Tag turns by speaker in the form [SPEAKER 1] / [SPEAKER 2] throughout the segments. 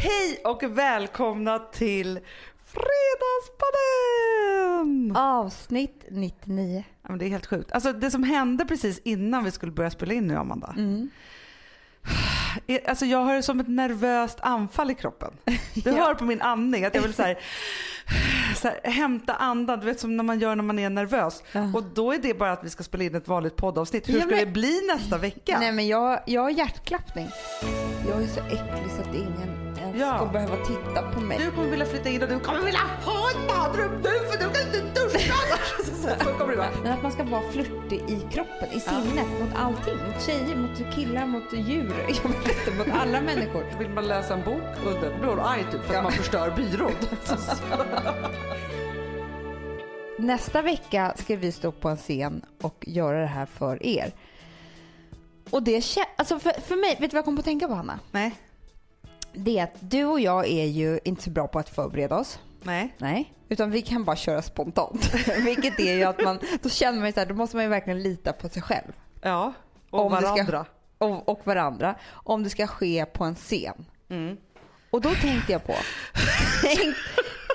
[SPEAKER 1] Hej och välkomna till Fredagspodden!
[SPEAKER 2] Avsnitt 99.
[SPEAKER 1] Ja, men det är helt sjukt. Alltså det som hände precis innan vi skulle börja spela in nu Amanda.
[SPEAKER 2] Mm.
[SPEAKER 1] Alltså jag har som ett nervöst anfall i kroppen. Du hör på min andning att jag vill så här, så här, hämta andan, du vet som när man gör när man är nervös.
[SPEAKER 2] Ja.
[SPEAKER 1] Och då är det bara att vi ska spela in ett vanligt poddavsnitt. Hur
[SPEAKER 2] Ja,
[SPEAKER 1] ska
[SPEAKER 2] men-
[SPEAKER 1] det bli nästa vecka?
[SPEAKER 2] Nej men jag, jag har hjärtklappning. Jag är så äcklig så att ingen ens
[SPEAKER 1] Ja.
[SPEAKER 2] ska behöva titta på mig.
[SPEAKER 1] Du kommer vilja flytta in och du kommer vilja ha ett badrum nu för du kan inte duscha. så, så, så kommer det vara.
[SPEAKER 2] Men att man ska vara flörtig i kroppen, i sinnet, mot allting. Mot tjejer, mot killar, mot djur. Jag vet inte, mot alla människor.
[SPEAKER 1] Vill man läsa en bok under, blir hon arg typ för att man förstör byrån.
[SPEAKER 2] Nästa vecka ska vi stå på en scen och göra det här för er. Och det alltså för, för mig, vet du vad jag kom på att tänka på Hanna?
[SPEAKER 1] Nej,
[SPEAKER 2] Det är att du och jag är ju inte så bra på att förbereda oss.
[SPEAKER 1] nej.
[SPEAKER 2] Nej, utan vi kan bara köra spontant. Vilket är ju att man, då känner man ju så här, då måste man ju verkligen lita på sig själv.
[SPEAKER 1] Ja, och
[SPEAKER 2] Om det ska-
[SPEAKER 1] varandra.
[SPEAKER 2] Och, och varandra. Om det ska ske på en scen.
[SPEAKER 1] Mm.
[SPEAKER 2] Och då tänkte jag på, tänk,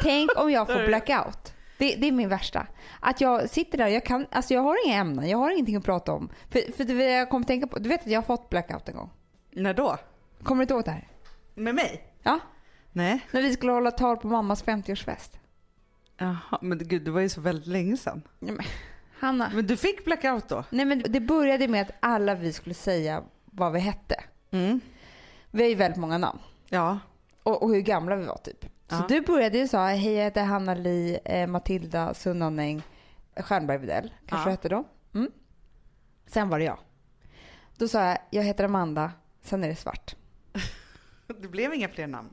[SPEAKER 2] tänk om jag får blackout. Det, det är min värsta. Att jag sitter där, jag, kan, alltså jag har inga ämnen, jag har ingenting att prata om. För, för det jag kommer tänka på, du vet att jag har fått blackout en gång.
[SPEAKER 1] När då?
[SPEAKER 2] Kommer du inte ihåg det här?
[SPEAKER 1] Med mig?
[SPEAKER 2] Ja,
[SPEAKER 1] Nej.
[SPEAKER 2] när vi skulle hålla tal på mammas 50-årsfest.
[SPEAKER 1] Jaha, men gud det var ju så väldigt länge sedan.
[SPEAKER 2] Nej, men, Hanna.
[SPEAKER 1] Men du fick blackout då?
[SPEAKER 2] Nej men det började med att alla vi skulle säga vad vi hette.
[SPEAKER 1] Mm.
[SPEAKER 2] Vi har ju väldigt många namn.
[SPEAKER 1] Ja.
[SPEAKER 2] Och, och hur gamla vi var typ. Så
[SPEAKER 1] Ja.
[SPEAKER 2] du började ju säga hej jag heter Hanna Li, eh, Matilda Sunnanäng, Stjernberg Widell. Kanske
[SPEAKER 1] Ja.
[SPEAKER 2] du hette då? Mm. Sen var det jag. Då sa jag jag heter Amanda, sen är det svart.
[SPEAKER 1] Det blev inga fler namn.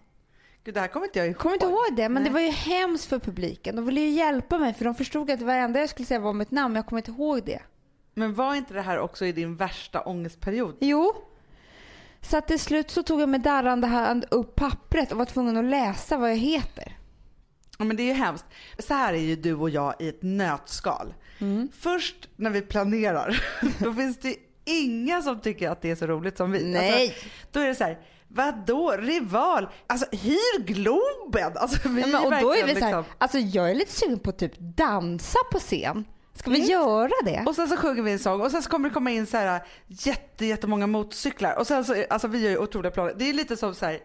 [SPEAKER 1] Gud det här kommer inte jag ihåg.
[SPEAKER 2] Kommer inte ihåg det men
[SPEAKER 1] Nej.
[SPEAKER 2] det var ju hemskt för publiken. De ville ju hjälpa mig för de förstod att varenda jag skulle säga var mitt namn men jag kommer inte ihåg det.
[SPEAKER 1] Men var inte det här också i din värsta ångestperiod?
[SPEAKER 2] Jo. Så att till slut så tog jag med darrande hand upp pappret och var tvungen att läsa vad jag heter.
[SPEAKER 1] Ja men det är ju hemskt. Så här är ju du och jag i ett nötskal.
[SPEAKER 2] Mm.
[SPEAKER 1] Först när vi planerar, då finns det inga som tycker att det är så roligt som vi.
[SPEAKER 2] Nej.
[SPEAKER 1] Alltså, då är det så här, vadå rival? Alltså hyr Globen! Alltså, vi
[SPEAKER 2] Ja, men, och då är vi så här,
[SPEAKER 1] liksom-
[SPEAKER 2] alltså jag är lite sugen på att typ dansa på scen. Ska vi
[SPEAKER 1] Mm.
[SPEAKER 2] göra det?
[SPEAKER 1] Och sen så sjunger vi en sång och sen så kommer det komma in så här jätte, jättemånga motorcyklar. Och sen så, alltså vi gör ju otroliga planer. Det är lite som så här,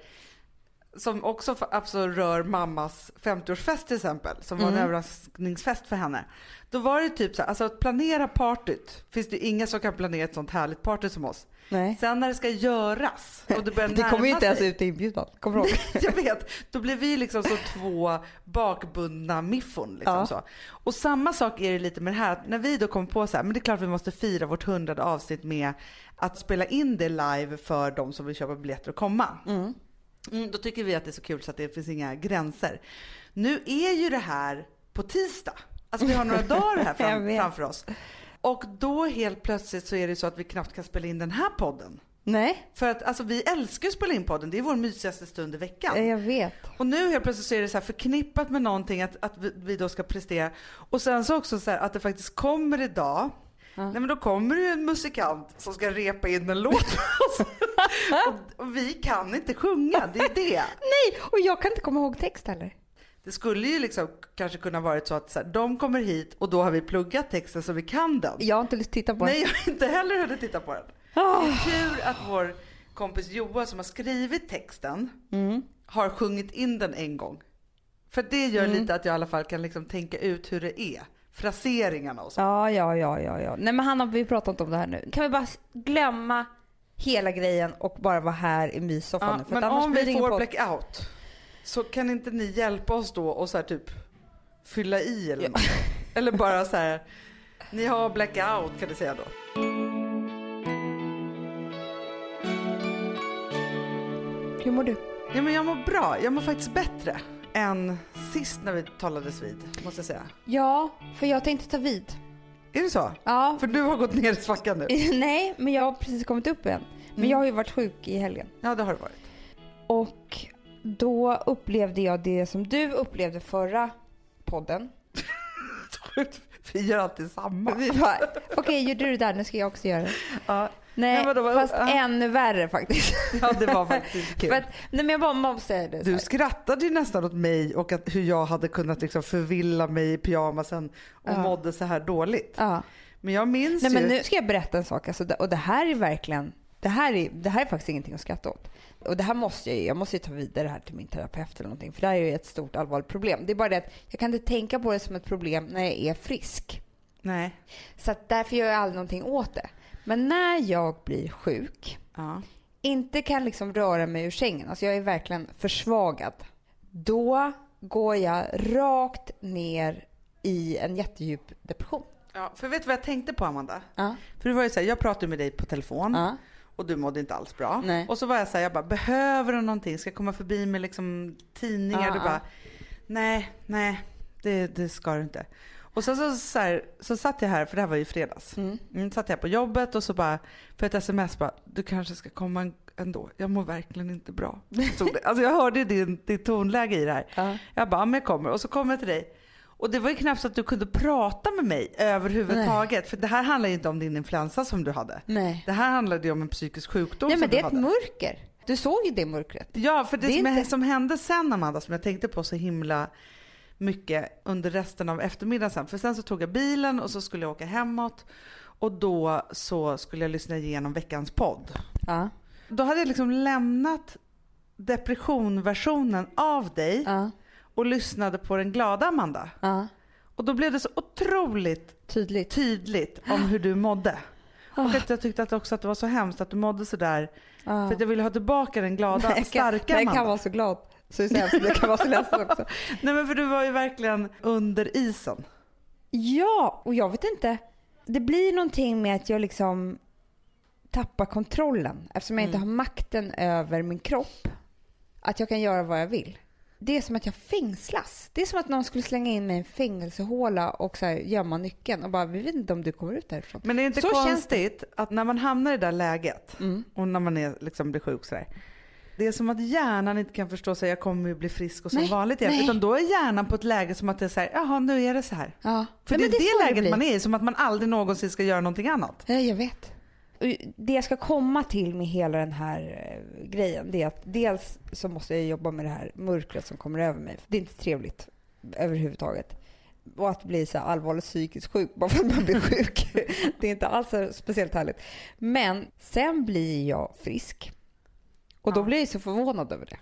[SPEAKER 1] som också alltså rör mammas 50-årsfest till exempel, som var en överraskningsfest för henne. Då var det typ så här, alltså att planera partyt, finns det inga som kan planera ett sånt härligt party som oss.
[SPEAKER 2] Nej.
[SPEAKER 1] Sen när det ska göras och det börjar
[SPEAKER 2] Det kommer ju inte ens ut i inbjudan. Kommer ihåg?
[SPEAKER 1] jag vet. Då blir vi liksom så två bakbundna miffon. Liksom
[SPEAKER 2] Ja.
[SPEAKER 1] så. Och samma sak är det lite med det här. När vi då kommer på så här, men det är klart vi måste fira vårt hundrade avsnitt med att spela in det live för de som vill köpa biljetter och komma. Mm, då tycker vi att det är så kul så att det finns inga gränser. Nu är ju det här på tisdag. Alltså vi har några dagar här fram, framför oss. Och då helt plötsligt så är det så att vi knappt kan spela in den här podden.
[SPEAKER 2] Nej,
[SPEAKER 1] För att alltså, vi älskar att spela in podden, det är vår mysigaste stund i veckan.
[SPEAKER 2] jag vet.
[SPEAKER 1] Och nu helt plötsligt så är det så här förknippat med någonting att, att vi, vi då ska prestera. Och sen så också så här att det faktiskt kommer idag. Nej men då kommer det ju en musikant som ska repa in en låt och, och vi kan inte sjunga, det är det.
[SPEAKER 2] Nej, och jag kan inte komma ihåg text heller.
[SPEAKER 1] Det skulle ju liksom kanske kunna varit så att så här, de kommer hit och då har vi pluggat texten så vi kan den.
[SPEAKER 2] Jag har inte lust att titta på
[SPEAKER 1] Nej
[SPEAKER 2] det.
[SPEAKER 1] jag har inte heller hunnit titta på den. Det är tur att vår kompis Joa som har skrivit texten
[SPEAKER 2] Mm.
[SPEAKER 1] har sjungit in den en gång. För det gör
[SPEAKER 2] Mm.
[SPEAKER 1] lite att jag i alla fall kan liksom tänka ut hur det är. Fraseringarna och så.
[SPEAKER 2] Ja, ja, ja, ja, ja. Nej men Hanna, vi pratar inte om det här nu. Kan vi bara glömma hela grejen och bara vara här i myssoffan
[SPEAKER 1] Ja,
[SPEAKER 2] nu? För
[SPEAKER 1] men om vi får
[SPEAKER 2] podd.
[SPEAKER 1] blackout så kan inte ni hjälpa oss då och så här typ fylla i eller något? Eller bara så här, ni har blackout kan du säga då.
[SPEAKER 2] Hur mår du?
[SPEAKER 1] Ja, men jag mår bra, jag mår faktiskt bättre än sist när vi talades vid måste jag säga.
[SPEAKER 2] Ja, för jag tänkte ta vid.
[SPEAKER 1] Är det så?
[SPEAKER 2] Ja.
[SPEAKER 1] För du har gått ner i svackan nu?
[SPEAKER 2] Nej, men jag har precis kommit upp igen. Men
[SPEAKER 1] Mm.
[SPEAKER 2] jag har ju varit sjuk i helgen.
[SPEAKER 1] Ja det har det varit.
[SPEAKER 2] Och då upplevde jag det som du upplevde förra podden.
[SPEAKER 1] Vi gör alltid samma.
[SPEAKER 2] Okej gjorde du det där, nu ska jag också göra det.
[SPEAKER 1] Ja.
[SPEAKER 2] Nej,
[SPEAKER 1] vadå, vad-
[SPEAKER 2] fast
[SPEAKER 1] ja.
[SPEAKER 2] ännu värre faktiskt.
[SPEAKER 1] Ja, det var faktiskt kul.
[SPEAKER 2] För att, nej men jag bara säga det.
[SPEAKER 1] Du skrattade ju nästan åt mig och att hur jag hade kunnat liksom förvilla mig i pyjamasen och
[SPEAKER 2] Ja.
[SPEAKER 1] mådde så här dåligt.
[SPEAKER 2] Ja.
[SPEAKER 1] Men jag minns
[SPEAKER 2] Nej
[SPEAKER 1] ju...
[SPEAKER 2] men nu ska jag berätta en sak. Alltså, och det här är verkligen, det här är, det här är faktiskt ingenting att skratta åt. Och det här måste jag jag måste ju ta vidare det här till min terapeut eller någonting. För det här är ju ett stort allvarligt problem. Det är bara det att jag kan inte tänka på det som ett problem när jag är frisk.
[SPEAKER 1] Nej.
[SPEAKER 2] Så att därför gör jag aldrig någonting åt det. Men när jag blir sjuk,
[SPEAKER 1] Ja.
[SPEAKER 2] inte kan liksom röra mig ur sängen, alltså jag är verkligen försvagad. Då går jag rakt ner i en jättedjup depression.
[SPEAKER 1] ja. För vet du vad jag tänkte på Amanda?
[SPEAKER 2] Ja.
[SPEAKER 1] För det var ju så här, jag pratade med dig på telefon
[SPEAKER 2] Ja.
[SPEAKER 1] och du mådde inte alls bra.
[SPEAKER 2] Nej.
[SPEAKER 1] Och så var jag så här, jag bara, behöver du någonting? Ska jag komma förbi med liksom tidningar?
[SPEAKER 2] Ja,
[SPEAKER 1] du bara, nej, nej, det, det ska du inte. Och sen så, så, här, så satt jag här, för det här var ju i fredags.
[SPEAKER 2] Mm.
[SPEAKER 1] Mm, satt jag på jobbet och så bara, för ett sms bara, du kanske ska komma ändå. Jag mår verkligen inte bra. Alltså jag hörde din, ditt tonläge i det här.
[SPEAKER 2] Ja.
[SPEAKER 1] Jag bara, men jag kommer. Och så kom jag till dig. Och det var ju knappt så att du kunde prata med mig överhuvudtaget. För det här handlar ju inte om din influensa som du hade.
[SPEAKER 2] Nej.
[SPEAKER 1] Det här handlade ju om en psykisk sjukdom
[SPEAKER 2] Nej men det är ett mörker. Du såg ju det mörkret.
[SPEAKER 1] Ja, för det,
[SPEAKER 2] Det
[SPEAKER 1] som,
[SPEAKER 2] inte-
[SPEAKER 1] som hände sen Amanda, som jag tänkte på så himla mycket under resten av eftermiddagen sen. För sen så tog jag bilen och så skulle jag åka hemåt. Och då så skulle jag lyssna igenom veckans podd.
[SPEAKER 2] Ja.
[SPEAKER 1] Då hade jag liksom lämnat depressionversionen av dig
[SPEAKER 2] Ja.
[SPEAKER 1] och lyssnade på den glada Amanda.
[SPEAKER 2] Ja.
[SPEAKER 1] Och då blev det så otroligt
[SPEAKER 2] Tydligt.
[SPEAKER 1] tydligt om hur du mådde. Och att jag tyckte att också att det var så hemskt att du mådde sådär.
[SPEAKER 2] Ja.
[SPEAKER 1] För att jag ville ha tillbaka den glada,
[SPEAKER 2] Nej,
[SPEAKER 1] starka
[SPEAKER 2] nej, jag
[SPEAKER 1] Amanda.
[SPEAKER 2] kan vara så glad. Så det är så hemskt, jag kan vara så ledsen också.
[SPEAKER 1] Nej men för du var ju verkligen under isen.
[SPEAKER 2] Ja, och jag vet inte. Det blir någonting med att jag liksom tappar kontrollen eftersom jag inte har makten över min kropp. Att jag kan göra vad jag vill. Det är som att jag fängslas. Det är som att någon skulle slänga in mig i en fängelsehåla och så här gömma nyckeln och bara, vi vet inte om du kommer ut därifrån.
[SPEAKER 1] Men det är inte
[SPEAKER 2] Så
[SPEAKER 1] konstigt att när man hamnar i det där läget
[SPEAKER 2] Mm.
[SPEAKER 1] och när man är, liksom, blir sjuk sådär. Det är som att hjärnan inte kan förstå sig, jag kommer ju bli frisk och som
[SPEAKER 2] Nej,
[SPEAKER 1] vanligt igen.
[SPEAKER 2] nej.
[SPEAKER 1] Utan då är hjärnan på ett läge som att det är såhär, jaha nu är det så här.
[SPEAKER 2] Ja.
[SPEAKER 1] För
[SPEAKER 2] Nej,
[SPEAKER 1] det är det,
[SPEAKER 2] så
[SPEAKER 1] läget
[SPEAKER 2] blir.
[SPEAKER 1] man är i, som att man aldrig någonsin ska göra någonting annat.
[SPEAKER 2] Ja, jag vet. Det jag ska komma till med hela den här eh, grejen det är att dels så måste jag jobba med det här mörkret som kommer över mig. Det är inte trevligt överhuvudtaget. Och att bli så här allvarligt psykiskt sjuk bara för att man blir sjuk. det är inte alls så speciellt härligt. Men sen blir jag frisk. Och då
[SPEAKER 1] Ja.
[SPEAKER 2] blir jag så förvånad över det.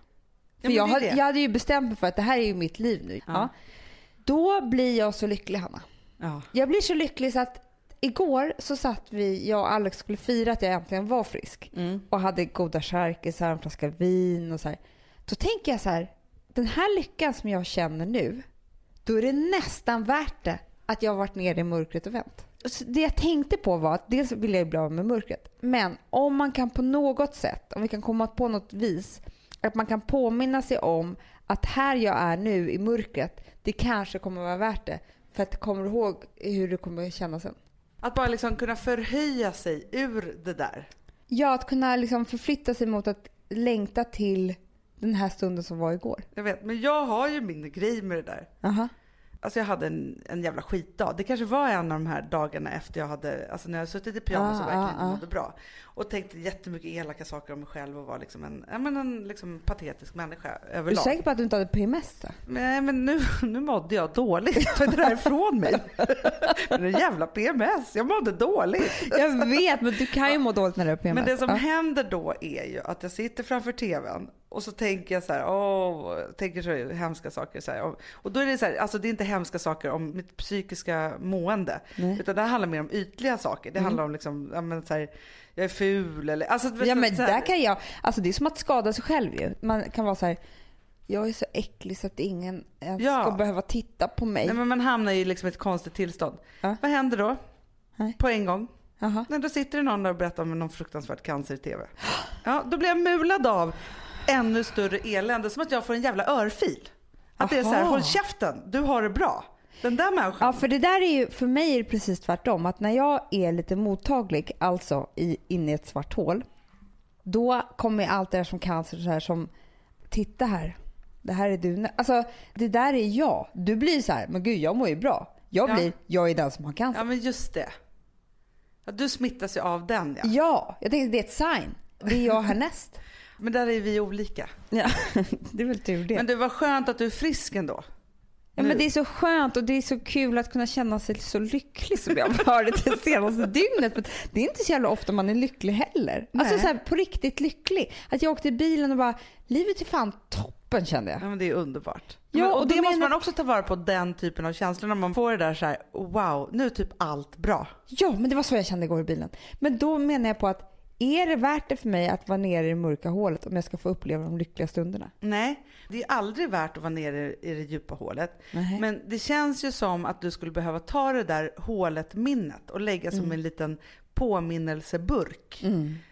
[SPEAKER 2] För
[SPEAKER 1] men
[SPEAKER 2] jag,
[SPEAKER 1] det
[SPEAKER 2] hade,
[SPEAKER 1] det.
[SPEAKER 2] jag hade ju bestämt mig för att det här är ju mitt liv nu.
[SPEAKER 1] Ja.
[SPEAKER 2] Ja. Då blir jag så lycklig Hanna.
[SPEAKER 1] Ja.
[SPEAKER 2] Jag blir så lycklig så att igår så satt vi, jag och Alex skulle fira att jag äntligen var frisk
[SPEAKER 1] Mm.
[SPEAKER 2] och hade goda charkisar, en flaska vin och så här. Då tänker jag så här, den här lyckan som jag känner nu, då är det nästan värt det att jag har varit nere i mörkret och vänt. Det jag tänkte på var att dels vill jag bli av med mörkret, men om man kan på något sätt, om vi kan komma på något vis, att man kan påminna sig om att här jag är nu i mörkret, det kanske kommer vara värt det. För att kommer du ihåg hur det kommer kännas sen?
[SPEAKER 1] Att bara liksom kunna förhöja sig ur det där.
[SPEAKER 2] Ja, att kunna liksom förflytta sig mot att längta till den här stunden som var igår.
[SPEAKER 1] Jag vet, men jag har ju min grej med det där.
[SPEAKER 2] Aha.
[SPEAKER 1] Alltså jag hade en, en jävla skitdag. Det kanske var en av de här dagarna efter jag hade, alltså när jag suttit i pyjamas och
[SPEAKER 2] Ah,
[SPEAKER 1] verkligen
[SPEAKER 2] ah,
[SPEAKER 1] inte
[SPEAKER 2] ah.
[SPEAKER 1] mådde bra. Och tänkte jättemycket elaka saker om mig själv och var liksom en, ja men en liksom patetisk människa
[SPEAKER 2] Är du
[SPEAKER 1] överlag.
[SPEAKER 2] säker på att du inte hade PMS då?
[SPEAKER 1] Nej men nu, nu mådde jag dåligt. Ta det där ifrån mig. men en jävla PMS, jag mådde dåligt.
[SPEAKER 2] Jag vet, men du kan ju må dåligt när du har PMS.
[SPEAKER 1] Men det som
[SPEAKER 2] ja.
[SPEAKER 1] händer då är ju att jag sitter framför tvn och så tänker jag så här, åh, tänker så hemska saker. Så här, och, då är det så här, alltså det är inte hemska saker om mitt psykiska mående.
[SPEAKER 2] Nej.
[SPEAKER 1] Utan det här handlar mer om ytliga saker. Det handlar om liksom, ja men så här, jag är ful eller, alltså
[SPEAKER 2] Ja men där kan jag, alltså det är som att skada sig själv ju. Man kan vara så här, jag är så äcklig så att ingen ens
[SPEAKER 1] Ja.
[SPEAKER 2] ska behöva titta på mig.
[SPEAKER 1] Nej men man hamnar i liksom ett konstigt tillstånd.
[SPEAKER 2] Ja.
[SPEAKER 1] Vad händer då?
[SPEAKER 2] Nej.
[SPEAKER 1] På en gång? Nej, då sitter det någon där och berättar om någon fruktansvärd cancer i tv. Ja, då blir jag mulad av ännu större elände, som att jag får en jävla örfil. Att det är så här,
[SPEAKER 2] Aha.
[SPEAKER 1] håll käften, du har det bra. Den där människan.
[SPEAKER 2] Ja, för det där är ju, för mig är det precis tvärtom. Att när jag är lite mottaglig, alltså i, inne i ett svart hål, då kommer allt det där som cancer så här som, titta här, det här är du. Alltså det där är jag. Du blir så här, men gud jag mår ju bra. Jag
[SPEAKER 1] Ja.
[SPEAKER 2] blir, jag är den som har cancer.
[SPEAKER 1] Ja men just det.
[SPEAKER 3] Ja, du smittas ju av den ja.
[SPEAKER 4] Ja, jag tänkte det är ett sign. Det är jag härnäst.
[SPEAKER 3] Men där är vi olika.
[SPEAKER 4] Ja, det är väl tur det.
[SPEAKER 3] Men det var skönt att du är frisk ändå.
[SPEAKER 4] Ja, men det är så skönt och det är så kul att kunna känna sig så lycklig som jag har varit det senaste dygnet. För det är inte så jävla ofta man är lycklig heller. Alltså
[SPEAKER 3] Nej.
[SPEAKER 4] så här, på riktigt lycklig. Att jag åkte i bilen och bara, livet är fan toppen kände jag.
[SPEAKER 3] Ja, men det är underbart.
[SPEAKER 4] Ja,
[SPEAKER 3] men, och,
[SPEAKER 4] och
[SPEAKER 3] det
[SPEAKER 4] då
[SPEAKER 3] måste
[SPEAKER 4] menar-
[SPEAKER 3] man också ta vara på, den typen av känslor när man får det där så här, wow, nu är typ allt bra.
[SPEAKER 4] Ja, men det var så jag kände igår i bilen. Men då menar jag på att är det värt det för mig att vara nere i det mörka hålet om jag ska få uppleva de lyckliga stunderna?
[SPEAKER 3] Nej, det är aldrig värt att vara nere i det djupa hålet.
[SPEAKER 4] Nej.
[SPEAKER 3] Men det känns ju som att du skulle behöva ta det där hålet-minnet och lägga som
[SPEAKER 4] Mm.
[SPEAKER 3] en liten påminnelseburk.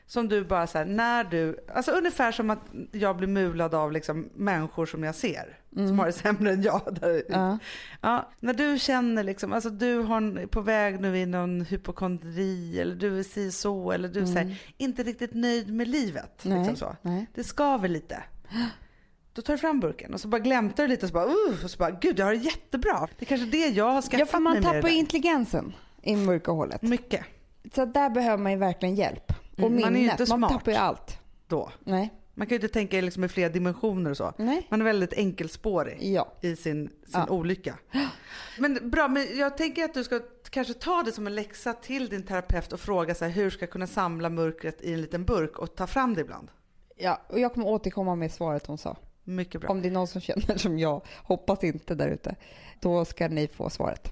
[SPEAKER 3] Som du bara så här, när du, alltså ungefär som att jag blir mulad av liksom människor som jag ser. Som har det sämre än jag. Där.
[SPEAKER 4] Mm. Ja.
[SPEAKER 3] När du känner liksom, alltså du har på väg nu i någon hypokondri eller du är si så eller du är så här, inte riktigt nöjd med livet.
[SPEAKER 4] Mm. Nej,
[SPEAKER 3] Liksom så.
[SPEAKER 4] nej.
[SPEAKER 3] Det skaver lite. Då tar du fram burken och så bara glämtar du lite och så bara, uh, och så bara gud jag har det jättebra. Det är kanske det jag har skaffat
[SPEAKER 4] Ja, för man
[SPEAKER 3] mig med
[SPEAKER 4] tappar
[SPEAKER 3] där.
[SPEAKER 4] intelligensen i mörka hålet.
[SPEAKER 3] Mycket
[SPEAKER 4] Så där behöver man ju verkligen hjälp. Och
[SPEAKER 3] Mm, man är ju
[SPEAKER 4] minnet.
[SPEAKER 3] inte
[SPEAKER 4] Man
[SPEAKER 3] smart.
[SPEAKER 4] tappar ju allt.
[SPEAKER 3] då.
[SPEAKER 4] Nej.
[SPEAKER 3] Man kan ju inte tänka liksom i flera dimensioner och så.
[SPEAKER 4] Nej.
[SPEAKER 3] Man är väldigt enkelspårig
[SPEAKER 4] Ja.
[SPEAKER 3] i sin, sin
[SPEAKER 4] Ja.
[SPEAKER 3] olycka. Men bra, men jag tänker att du ska kanske ta det som en läxa till din terapeut och fråga så här, hur ska jag kunna samla mörkret i en liten burk och ta fram det ibland.
[SPEAKER 4] Ja, och jag kommer återkomma med svaret hon sa.
[SPEAKER 3] Mycket bra.
[SPEAKER 4] Om det är någon som känner som jag, hoppas inte där ute, då ska ni få svaret.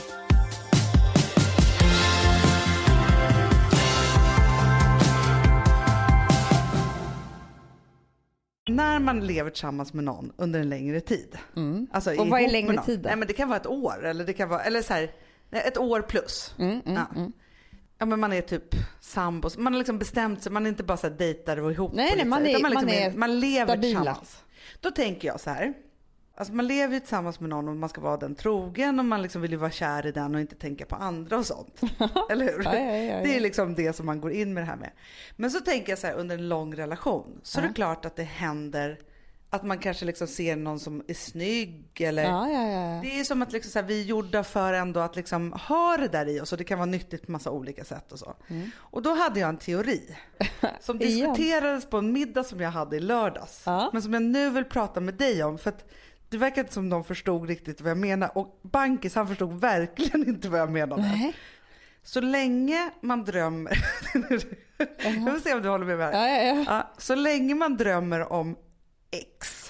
[SPEAKER 3] När man lever tillsammans med någon under en längre tid. Alltså
[SPEAKER 4] Och vad är längre tid då?
[SPEAKER 3] Nej, men det kan vara ett år eller det kan vara, eller så här, ett år plus.
[SPEAKER 4] Mm,
[SPEAKER 3] ja. ja, men man är typ sambos. Man har liksom bestämt sig, man är inte bara så här dejtar och ihop.
[SPEAKER 4] Nej, nej, man är- man
[SPEAKER 3] liksom
[SPEAKER 4] är
[SPEAKER 3] man lever
[SPEAKER 4] stabila.
[SPEAKER 3] tillsammans. Då tänker jag så här.
[SPEAKER 1] Alltså man lever ju tillsammans med någon och man ska vara den trogen och man liksom vill ju vara kär i den och inte tänka på andra och sånt. Eller hur?
[SPEAKER 2] Ja, ja, ja.
[SPEAKER 1] Det är liksom det som man går in med det här med. Men så tänker jag så här under en lång relation så är det klart att det händer att man kanske liksom ser någon som är snygg eller det är som att liksom så här, vi är gjorda för ändå att liksom ha det där i oss och det kan vara nyttigt på massa olika sätt och så. Och då hade jag en teori som diskuterades på en middag som jag hade i lördags. Men som jag nu vill prata med dig om för att det verkar inte som de förstod riktigt vad jag menar och Bankis han förstod verkligen inte vad jag menade.
[SPEAKER 2] Nej.
[SPEAKER 1] Så länge man drömmer, jag vill se om du håller med mig här.
[SPEAKER 2] Ja, ja, ja.
[SPEAKER 1] Ja, så länge man drömmer om X,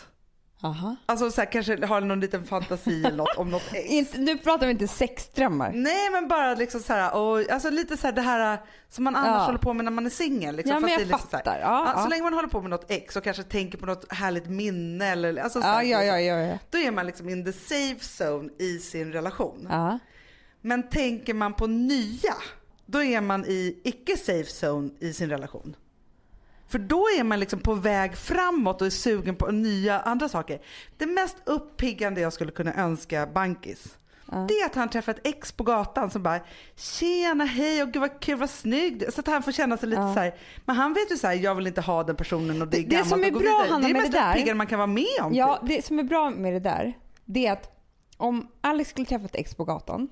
[SPEAKER 2] Aha.
[SPEAKER 1] alltså så här, kanske har någon liten fantasi eller något om något X.
[SPEAKER 2] Inte, nu pratar vi inte sexdrömmar.
[SPEAKER 1] Nej men bara liksom så här, och, alltså lite så här det här som man annars
[SPEAKER 2] Ja.
[SPEAKER 1] håller på med när man är singel. Liksom,
[SPEAKER 2] Ja, men jag
[SPEAKER 1] liksom så
[SPEAKER 2] fattar. Ja, ja.
[SPEAKER 1] Så länge man håller på med något X och kanske tänker på något härligt minne eller alltså så
[SPEAKER 2] Ja,
[SPEAKER 1] här,
[SPEAKER 2] ja, ja,
[SPEAKER 1] liksom,
[SPEAKER 2] ja. ja.
[SPEAKER 1] Då är man liksom in the safe zone i sin relation.
[SPEAKER 2] ja.
[SPEAKER 1] Men tänker man på nya, då är man i icke safe zone i sin relation. För då är man liksom på väg framåt och är sugen på nya andra saker. Det mest uppiggande jag skulle kunna önska Bankis, det är att han träffar ett ex på gatan som bara “tjena, hej, och gud vad kul, vad snygg”. Så att han får känna sig lite
[SPEAKER 2] Ja.
[SPEAKER 1] så här. Men han vet ju så här, jag vill inte ha den personen och det är
[SPEAKER 2] Det- det
[SPEAKER 1] gammalt
[SPEAKER 2] som är bra. Hanna,
[SPEAKER 1] Det är mest
[SPEAKER 2] det där-
[SPEAKER 1] uppiggande man kan vara med om.
[SPEAKER 2] Ja,
[SPEAKER 1] typ.
[SPEAKER 2] det som är bra med det där, det är att om Alex skulle träffa ett ex på gatan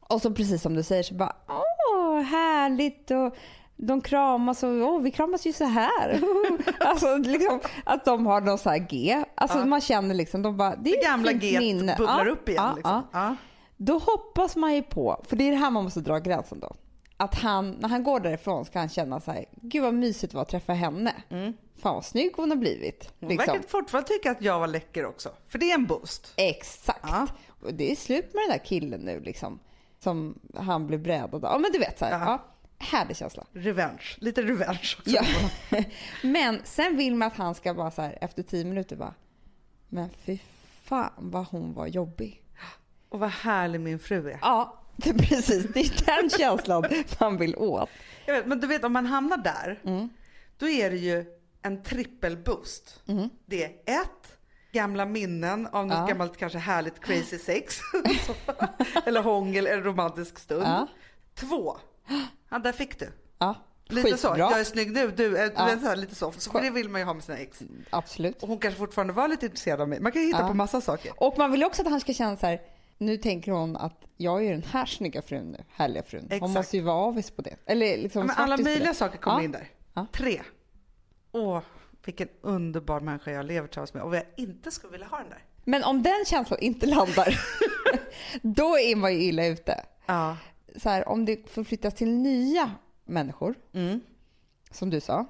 [SPEAKER 2] och så precis som du säger så bara åh härligt och de kramas och åh vi kramas ju så här. alltså liksom att de har någon så här G. Alltså man känner liksom de bara det är
[SPEAKER 1] Det gamla G
[SPEAKER 2] minne.
[SPEAKER 1] bubblar
[SPEAKER 2] Ja,
[SPEAKER 1] upp igen.
[SPEAKER 2] ja,
[SPEAKER 1] liksom.
[SPEAKER 2] ja.
[SPEAKER 1] Ja.
[SPEAKER 2] Då hoppas man ju på, för det är det här man måste dra gränsen då. Att han, när han går därifrån ska han känna så här, gud vad mysigt det var att träffa henne. Fan vad snygg hon har blivit.
[SPEAKER 1] Hon
[SPEAKER 2] liksom.
[SPEAKER 1] verkar fortfarande tycka att jag var läcker också. För det är en boost.
[SPEAKER 2] Exakt.
[SPEAKER 1] Ja.
[SPEAKER 2] Och det är slut med den där killen nu liksom. Som han blev brädad av. Ja men du vet så här. Härlig känsla.
[SPEAKER 1] Revenge. Lite revenge också.
[SPEAKER 2] Ja. men sen vill man att han ska bara så här efter tio minuter bara. Men fy fan vad hon var jobbig.
[SPEAKER 1] Och vad härlig min fru är.
[SPEAKER 2] Ja, det precis. Det är den känslan man vill åt.
[SPEAKER 1] Jag vet, men du vet om man hamnar där,
[SPEAKER 2] Mm.
[SPEAKER 1] då är det ju en trippelboost. Det är ett, gamla minnen av något
[SPEAKER 2] Ja.
[SPEAKER 1] gammalt kanske härligt crazy sex. Eller hångel eller romantisk stund.
[SPEAKER 2] Ja.
[SPEAKER 1] Två, ja där fick du.
[SPEAKER 2] Ja,
[SPEAKER 1] Lite så,
[SPEAKER 2] skitbra.
[SPEAKER 1] jag är snygg nu, du, är,
[SPEAKER 2] Ja.
[SPEAKER 1] så här, lite så. Så det vill man ju ha med sina ex.
[SPEAKER 2] Absolut.
[SPEAKER 1] Och hon kanske fortfarande var lite intresserad av mig. Man kan ju hitta
[SPEAKER 2] Ja.
[SPEAKER 1] på massa saker.
[SPEAKER 2] Och man vill också att han ska känna så här. Nu tänker hon att jag är den här snygga frun nu, härliga frun. Hon
[SPEAKER 1] Exakt.
[SPEAKER 2] måste ju vara avis på det. Eller liksom
[SPEAKER 1] Ja, men alla möjliga saker kommer
[SPEAKER 2] Ja.
[SPEAKER 1] in där. Tre. Åh, vilken underbar människa jag lever tillsammans med och jag inte skulle vilja ha den där.
[SPEAKER 2] Men om den känslan inte landar, då är man ju illa ute.
[SPEAKER 1] Ja.
[SPEAKER 2] Så här, om det förflyttas till nya människor,
[SPEAKER 1] Mm.
[SPEAKER 2] som du sa,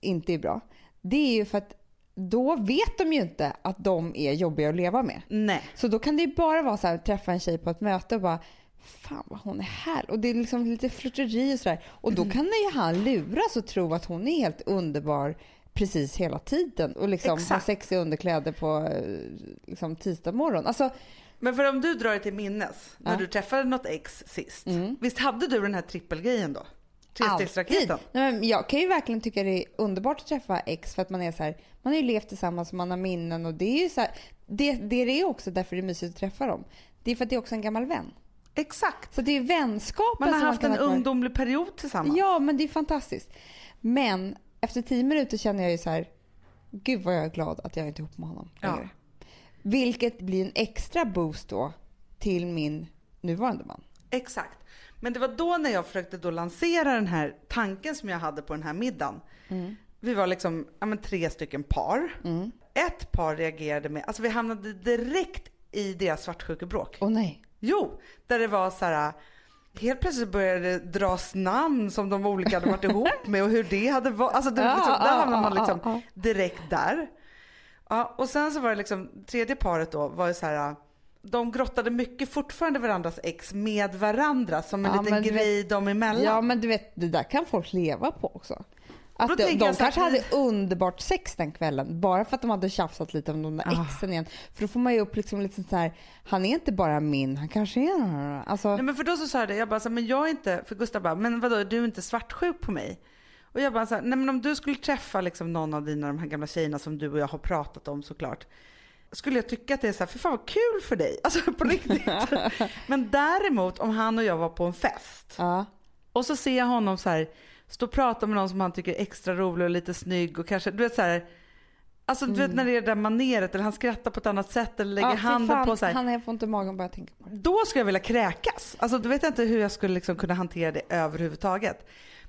[SPEAKER 2] inte är bra. Det är ju för att då vet de ju inte att de är jobbiga att leva med.
[SPEAKER 1] Nej.
[SPEAKER 2] Så då kan det ju bara vara så här, träffa en tjej på ett möte och bara Fan vad hon är här. Och det är liksom lite flörteri och sådär. Och då kan ju han luras och tro att hon är helt underbar precis hela tiden. Och liksom ha sexiga underkläder på eh, liksom, tisdag morgon. Alltså,
[SPEAKER 1] Men för om du drar det till minnes när
[SPEAKER 2] Ja.
[SPEAKER 1] du träffade något ex sist.
[SPEAKER 2] Mm.
[SPEAKER 1] Visst hade du den här trippelgrejen då? Trestegsraketen?
[SPEAKER 2] Nej, men jag kan ju verkligen tycka det är underbart att träffa ex för att man är så här, man har ju levt tillsammans, man har minnen och det är ju så här, det, det är också därför det är mysigt att träffa dem. Det är för att det är också en gammal vän.
[SPEAKER 1] Exakt.
[SPEAKER 2] Så det är vänskapen
[SPEAKER 1] Man har haft
[SPEAKER 2] kan
[SPEAKER 1] en ungdomlig period tillsammans.
[SPEAKER 2] Ja, men det är fantastiskt. Men efter tio minuter känner jag ju så här, gud vad jag är glad att jag inte är ihop med honom
[SPEAKER 1] Ja.
[SPEAKER 2] Vilket blir en extra boost då till min nuvarande man.
[SPEAKER 1] Exakt. Men det var då när jag försökte då lansera den här tanken som jag hade på den här middagen. Vi var liksom ja, men tre stycken par. Ett par reagerade med, alltså vi hamnade direkt i deras svartsjukebråk.
[SPEAKER 2] Åh nej.
[SPEAKER 1] Jo, där det var så här. Helt plötsligt började det dras namn som de olika hade varit ihop med och hur det hade varit. Alltså det, liksom, där hamnade man liksom direkt där. Ja, och sen så var det liksom, tredje paret då var ju så här. De grottade mycket fortfarande varandras ex med varandra som en
[SPEAKER 2] Ja,
[SPEAKER 1] liten grej dem emellan.
[SPEAKER 2] Ja, men du vet, det där kan folk leva på också. Att de, de kanske hade underbart sex den kvällen bara för att de hade tjafsat lite om de där
[SPEAKER 1] Ah.
[SPEAKER 2] exen igen. För då får man ju upp liksom lite så här, han är inte bara min, han kanske är... Alltså,
[SPEAKER 1] Nej, men för då så sa jag det, jag bara så men jag är inte, för Gustav bara, men vadå, du är inte svartsjuk på mig? Och jag bara så här, nej men om du skulle träffa liksom någon av dina de här gamla tjejerna som du och jag har pratat om såklart. skulle jag tycka att det är så här, för fan vad kul för dig. Alltså på riktigt. Men däremot om han och jag var på en fest
[SPEAKER 2] Ja.
[SPEAKER 1] och så ser jag honom så här stå och prata med någon som han tycker är extra rolig och lite snygg och kanske, du vet så här. Alltså du vet när det är det där maneret eller han skrattar på ett annat sätt eller lägger
[SPEAKER 2] Ja,
[SPEAKER 1] handen
[SPEAKER 2] fan,
[SPEAKER 1] på så här.
[SPEAKER 2] Han, får inte magen bara tänker på det.
[SPEAKER 1] Då skulle jag vilja kräkas. Alltså då vet jag inte hur jag skulle liksom kunna hantera det överhuvudtaget.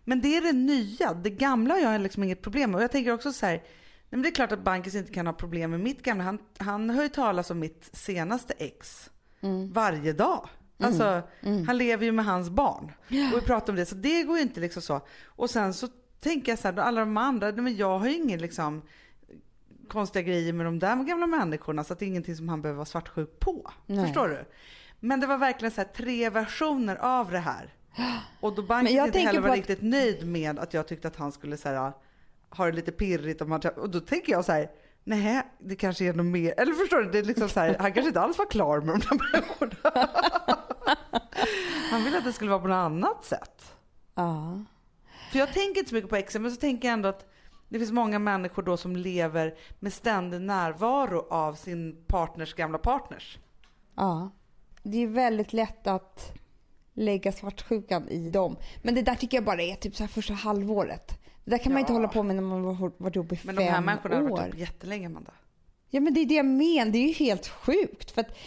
[SPEAKER 1] Men det är det nya. Det gamla har jag liksom inget problem med. Och jag tänker också så här, men det är klart att Bankis inte kan ha problem med mitt gamla. Han, han hör ju talas om mitt senaste ex varje dag. Alltså han lever ju med hans barn. Och vi pratar om det så det går ju inte liksom så. Och sen så tänker jag så här, alla de andra, men jag har ju ingen liksom konstiga grejer med de där gamla människorna så det är ingenting som han behöver vara svartsjuk på.
[SPEAKER 2] Nej.
[SPEAKER 1] Förstår du? Men det var verkligen så här tre versioner av det här. Och då Bankis
[SPEAKER 2] jag
[SPEAKER 1] inte heller var
[SPEAKER 2] att-
[SPEAKER 1] riktigt nöjd med att jag tyckte att han skulle så här, ha det lite pirrigt. Han, träff- och då tänker jag så här, nej det kanske är något mer. Eller förstår du, det är liksom så här, han kanske inte alls var klar med de där människorna. Han ville att det skulle vara på något annat sätt.
[SPEAKER 2] Ja.
[SPEAKER 1] För jag tänker inte så mycket på exen, men så tänker jag ändå att det finns många människor då som lever med ständig närvaro av sin partners gamla partners.
[SPEAKER 2] ja. Det är väldigt lätt att lägga svartsjukan i dem. Men det där tycker jag bara är typ så här första halvåret. Det där kan man inte
[SPEAKER 1] Ja.
[SPEAKER 2] hålla på med när man har varit ihop i
[SPEAKER 1] Men
[SPEAKER 2] fem
[SPEAKER 1] de här människorna har
[SPEAKER 2] år.
[SPEAKER 1] varit ihop jättelänge, Amanda.
[SPEAKER 2] Ja men det är det jag menar. Det är ju helt sjukt. För att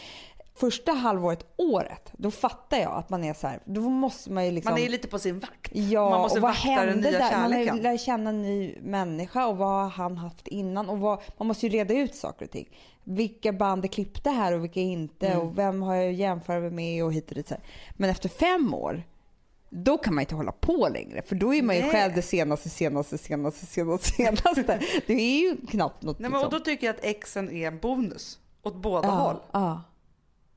[SPEAKER 2] första halvåret, året, då fattar jag att man är så här. Då måste man ju liksom...
[SPEAKER 1] Man är lite på sin vakt.
[SPEAKER 2] Ja,
[SPEAKER 1] man måste
[SPEAKER 2] och vad
[SPEAKER 1] vakta den nya
[SPEAKER 2] där? Man
[SPEAKER 1] kärleken.
[SPEAKER 2] lärt känna en ny människa och vad har han haft innan? Och vad, man måste ju reda ut saker och ting. Vilka band är klippta här och vilka inte?
[SPEAKER 1] Mm.
[SPEAKER 2] Och vem har jag jämfört med och hit och dit. Så här. Men efter fem år, då kan man inte hålla på längre. För då är man ju
[SPEAKER 1] Nej.
[SPEAKER 2] själv det senaste, senaste, senaste, senaste, senaste. Det är ju knappt något
[SPEAKER 1] Nej, men, och
[SPEAKER 2] liksom.
[SPEAKER 1] då tycker jag att exen är en bonus. Åt båda håll.
[SPEAKER 2] ja, ja.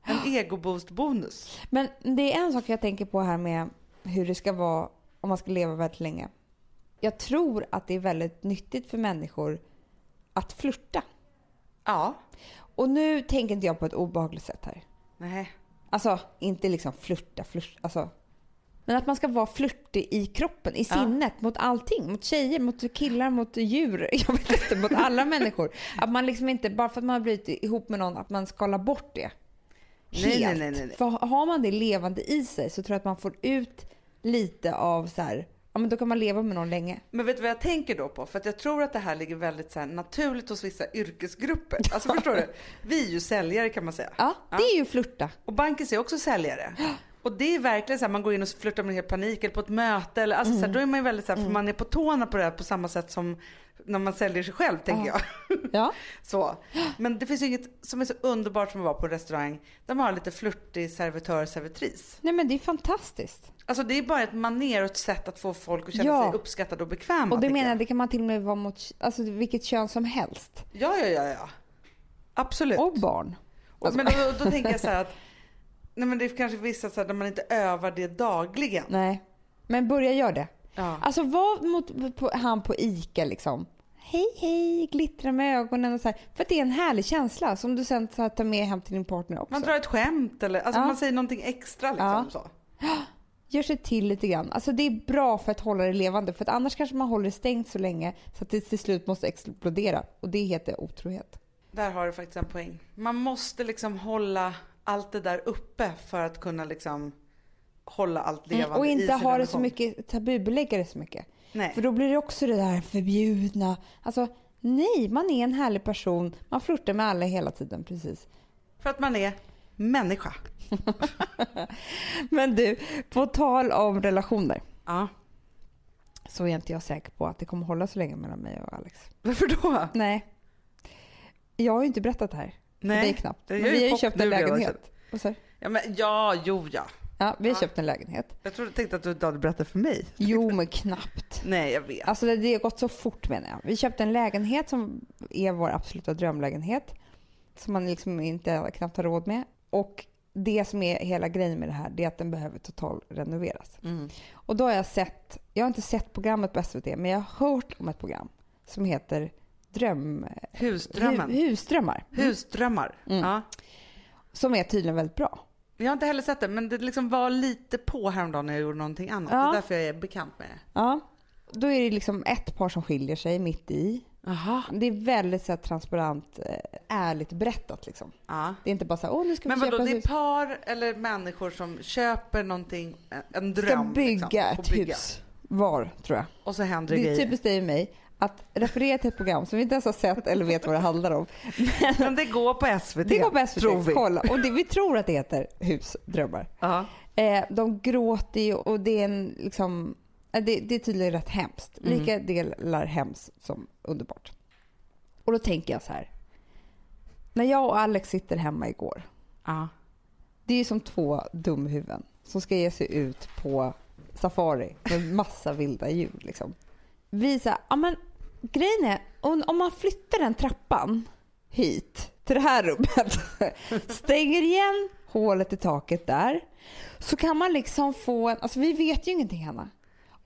[SPEAKER 1] En egoboost-bonus.
[SPEAKER 2] Men det är en sak jag tänker på här med hur det ska vara om man ska leva väldigt länge. Jag tror att det är väldigt nyttigt för människor att flirta.
[SPEAKER 1] Ja.
[SPEAKER 2] Och nu tänker inte jag på ett obehagligt sätt här.
[SPEAKER 1] Nej.
[SPEAKER 2] Alltså inte liksom flirta, flirta, alltså. Men att man ska vara flörtig i kroppen, i
[SPEAKER 1] Ja.
[SPEAKER 2] sinnet, mot allting. Mot tjejer, mot killar, mot djur. Jag vet inte, mot alla människor. Att man liksom inte, bara för att man har blivit ihop med någon, att man skalar bort det. Helt.
[SPEAKER 1] nej, nej, nej.
[SPEAKER 2] För har man det levande i sig så tror jag att man får ut lite av så här, ja men då kan man leva med någon länge.
[SPEAKER 1] Men vet du vad jag tänker då på? För att jag tror att det här ligger väldigt så naturligt hos vissa yrkesgrupper. Alltså förstår du? Vi är ju säljare kan man säga.
[SPEAKER 2] Ja, det är ju flirta.
[SPEAKER 1] Och Bankis är också säljare. Och det är verkligen så här, man går in och flörtar med helt panik eller på ett möte eller alltså så här, då är man ju väldigt så här, för man är på tårna på det här på samma sätt som när man säljer sig själv tänker jag.
[SPEAKER 2] Ja.
[SPEAKER 1] Så. Men det finns ju inget som är så underbart som att vara på en restaurang där man har lite flörtig servitör servitris.
[SPEAKER 2] Nej men det är fantastiskt.
[SPEAKER 1] Alltså det är bara ett maner och ett sätt att få folk att känna
[SPEAKER 2] Ja.
[SPEAKER 1] sig uppskattade och bekväma.
[SPEAKER 2] Och det menar jag. det kan man till och med vara mot alltså, vilket kön som helst.
[SPEAKER 1] Ja, ja, ja, ja. Absolut.
[SPEAKER 2] Och barn.
[SPEAKER 1] Och, men då, då tänker jag så här att nej men det är kanske vissa så här, där man inte övar det dagligen.
[SPEAKER 2] Nej. Men börja göra det.
[SPEAKER 1] Ja.
[SPEAKER 2] Alltså var mot på, han på ICA liksom. Hej hej, glittra med ögonen och så här. För att det är en härlig känsla som du sen så här, tar med hem till din partner också.
[SPEAKER 1] Man drar ett skämt eller alltså
[SPEAKER 2] Ja.
[SPEAKER 1] man säger någonting extra liksom
[SPEAKER 2] Ja.
[SPEAKER 1] så.
[SPEAKER 2] Gör sig till lite grann. Alltså det är bra för att hålla det levande. För att annars kanske man håller det stängt så länge så att det till slut måste explodera. Och det heter otrohet.
[SPEAKER 1] Där har du faktiskt en poäng. Man måste liksom hålla allt det där uppe för att kunna liksom hålla allt levande
[SPEAKER 2] Mm, och inte ha det så mycket, tabubelägga det så mycket.
[SPEAKER 1] Nej.
[SPEAKER 2] För då blir det också det där förbjudna. Alltså nej, man är en härlig person. Man flörtar med alla hela tiden precis.
[SPEAKER 1] För att man är människa.
[SPEAKER 2] Men du, på tal om relationer.
[SPEAKER 1] Ja.
[SPEAKER 2] Så är inte jag säker på att det kommer hålla så länge mellan mig och Alex.
[SPEAKER 1] Varför då?
[SPEAKER 2] Nej. Jag har ju inte berättat det här.
[SPEAKER 1] Nej,
[SPEAKER 2] för dig knappt. Men vi har ju köpt en lägenhet.
[SPEAKER 1] Ja, men, ja, jo ja.
[SPEAKER 2] Ja, vi har
[SPEAKER 1] Ja.
[SPEAKER 2] köpt en lägenhet.
[SPEAKER 1] Jag trodde tänkte att du inte hade berättat för mig.
[SPEAKER 2] Jo, men knappt.
[SPEAKER 1] Nej, jag vet.
[SPEAKER 2] Alltså det, det har gått så fort menar jag. Vi köpte en lägenhet som är vår absoluta drömlägenhet. Som man liksom inte knappt har råd med. Och det som är hela grejen med det här, det är att den behöver total renoveras.
[SPEAKER 1] Mm.
[SPEAKER 2] Och då har jag sett, jag har inte sett programmet på SVT, men jag har hört om ett program som heter Dröm...
[SPEAKER 1] Husdrömmen.
[SPEAKER 2] Hu- Husdrömmar.
[SPEAKER 1] Husdrömmar.
[SPEAKER 2] Mm.
[SPEAKER 1] Ja.
[SPEAKER 2] Som är tydligen väldigt bra.
[SPEAKER 1] Jag har inte heller sett det, men det liksom var lite på häromdagen när jag gjorde någonting annat.
[SPEAKER 2] Ja.
[SPEAKER 1] Det är därför jag är bekant med det.
[SPEAKER 2] Ja. Då är det liksom ett par som skiljer sig mitt i
[SPEAKER 1] Jaha.
[SPEAKER 2] Det är väldigt så här, transparent, eh, ärligt berättat liksom.
[SPEAKER 1] Ja.
[SPEAKER 2] Det är inte bara så här, åh nu ska
[SPEAKER 1] Men
[SPEAKER 2] vi
[SPEAKER 1] vadå,
[SPEAKER 2] köpa
[SPEAKER 1] det är
[SPEAKER 2] hus.
[SPEAKER 1] par eller människor som köper någonting, en dröm.
[SPEAKER 2] Ska bygga
[SPEAKER 1] liksom,
[SPEAKER 2] ett
[SPEAKER 1] bygga.
[SPEAKER 2] hus var, tror jag.
[SPEAKER 1] Och så händer det,
[SPEAKER 2] Det är
[SPEAKER 1] grejer.
[SPEAKER 2] typiskt dig och mig att referera till ett program som vi inte ens har sett eller vet vad det handlar om.
[SPEAKER 1] Men det går på SVT.
[SPEAKER 2] Det går på SVT,
[SPEAKER 1] Tror vi.
[SPEAKER 2] kolla. Och det, vi tror att det heter Husdrömmar.
[SPEAKER 1] Ja.
[SPEAKER 2] Eh, de gråter ju och det är en liksom, eh, det, det är tydligen rätt hemskt.
[SPEAKER 1] Mm.
[SPEAKER 2] Lika delar hemskt som underbart. Och då tänker jag så här. När jag och Alex sitter hemma igår.
[SPEAKER 1] Ja.
[SPEAKER 2] Det är ju som två dumhuvuden som ska ge sig ut på safari med massa vilda djur. Liksom. Vi så här, ja men grejen är, om, man flyttar den trappan hit till det här rummet, stänger igen hålet i taket där, så kan man liksom få en, alltså vi vet ju ingenting Hanna.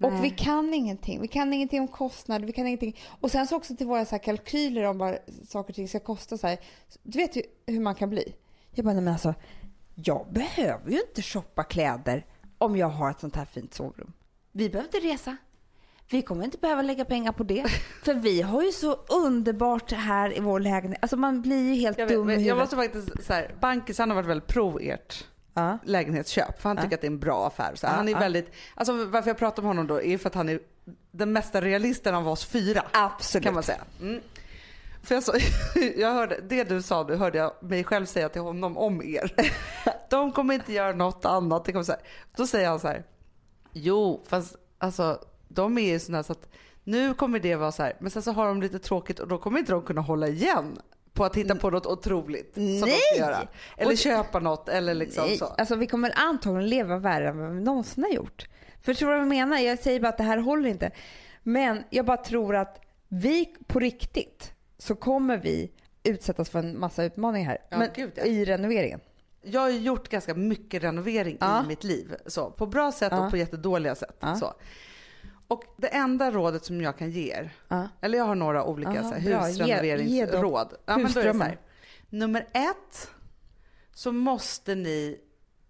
[SPEAKER 2] Och
[SPEAKER 1] Nej.
[SPEAKER 2] vi kan ingenting. Vi kan ingenting om kostnader. Vi kan ingenting. Och sen så också till våra så kalkyler om vad saker och ting ska kosta. Så här. Du vet ju hur man kan bli. Jag bara, men alltså, jag behöver ju inte shoppa kläder om jag har ett sånt här fint sovrum. Vi behöver inte resa. Vi kommer inte behöva lägga pengar på det. För vi har ju så underbart här i vår lägenhet. Alltså man blir ju helt
[SPEAKER 1] Jag, vet,
[SPEAKER 2] dum i
[SPEAKER 1] men jag måste faktiskt så här, Bankis han har varit väldigt pro ert
[SPEAKER 2] Ja.
[SPEAKER 1] lägenhetsköp. För han tycker
[SPEAKER 2] Ja.
[SPEAKER 1] att det är en bra affär. Så
[SPEAKER 2] Ja,
[SPEAKER 1] han är väldigt, alltså varför jag pratar om honom då är för att han är den mesta realisten av oss fyra.
[SPEAKER 2] Absolut.
[SPEAKER 1] Kan man säga. Mm. För jag, så, jag hörde, det du sa nu hörde jag mig själv säga till honom om er. De kommer inte göra något annat. Det kommer så här. Då säger han så här. Jo, fast alltså de är ju sådana så att nu kommer det vara så här. Men sen så har de lite tråkigt och då kommer inte de kunna hålla igen på att hitta på något otroligt som de
[SPEAKER 2] Nej!
[SPEAKER 1] ska göra. Eller
[SPEAKER 2] Och-
[SPEAKER 1] köpa något eller liksom
[SPEAKER 2] Nej,
[SPEAKER 1] så.
[SPEAKER 2] alltså vi kommer antagligen leva värre än vad vi någonsin har gjort. Förstår du vad jag menar? Jag säger bara att det här håller inte. Men jag bara tror att vi på riktigt så kommer vi utsättas för en massa utmaningar här.
[SPEAKER 1] Ja,
[SPEAKER 2] Men
[SPEAKER 1] gud, ja.
[SPEAKER 2] i renoveringen.
[SPEAKER 1] Jag har gjort ganska mycket renovering
[SPEAKER 2] Ja.
[SPEAKER 1] i mitt liv. Så, på bra sätt och på jättedåliga sätt. Så. Och det enda rådet som jag kan ge er,
[SPEAKER 2] Ja.
[SPEAKER 1] eller jag har några olika så här,
[SPEAKER 2] ge
[SPEAKER 1] husrenoveringsråd. Ja, men då är det så
[SPEAKER 2] husdrömmar.
[SPEAKER 1] här. Nummer ett så måste ni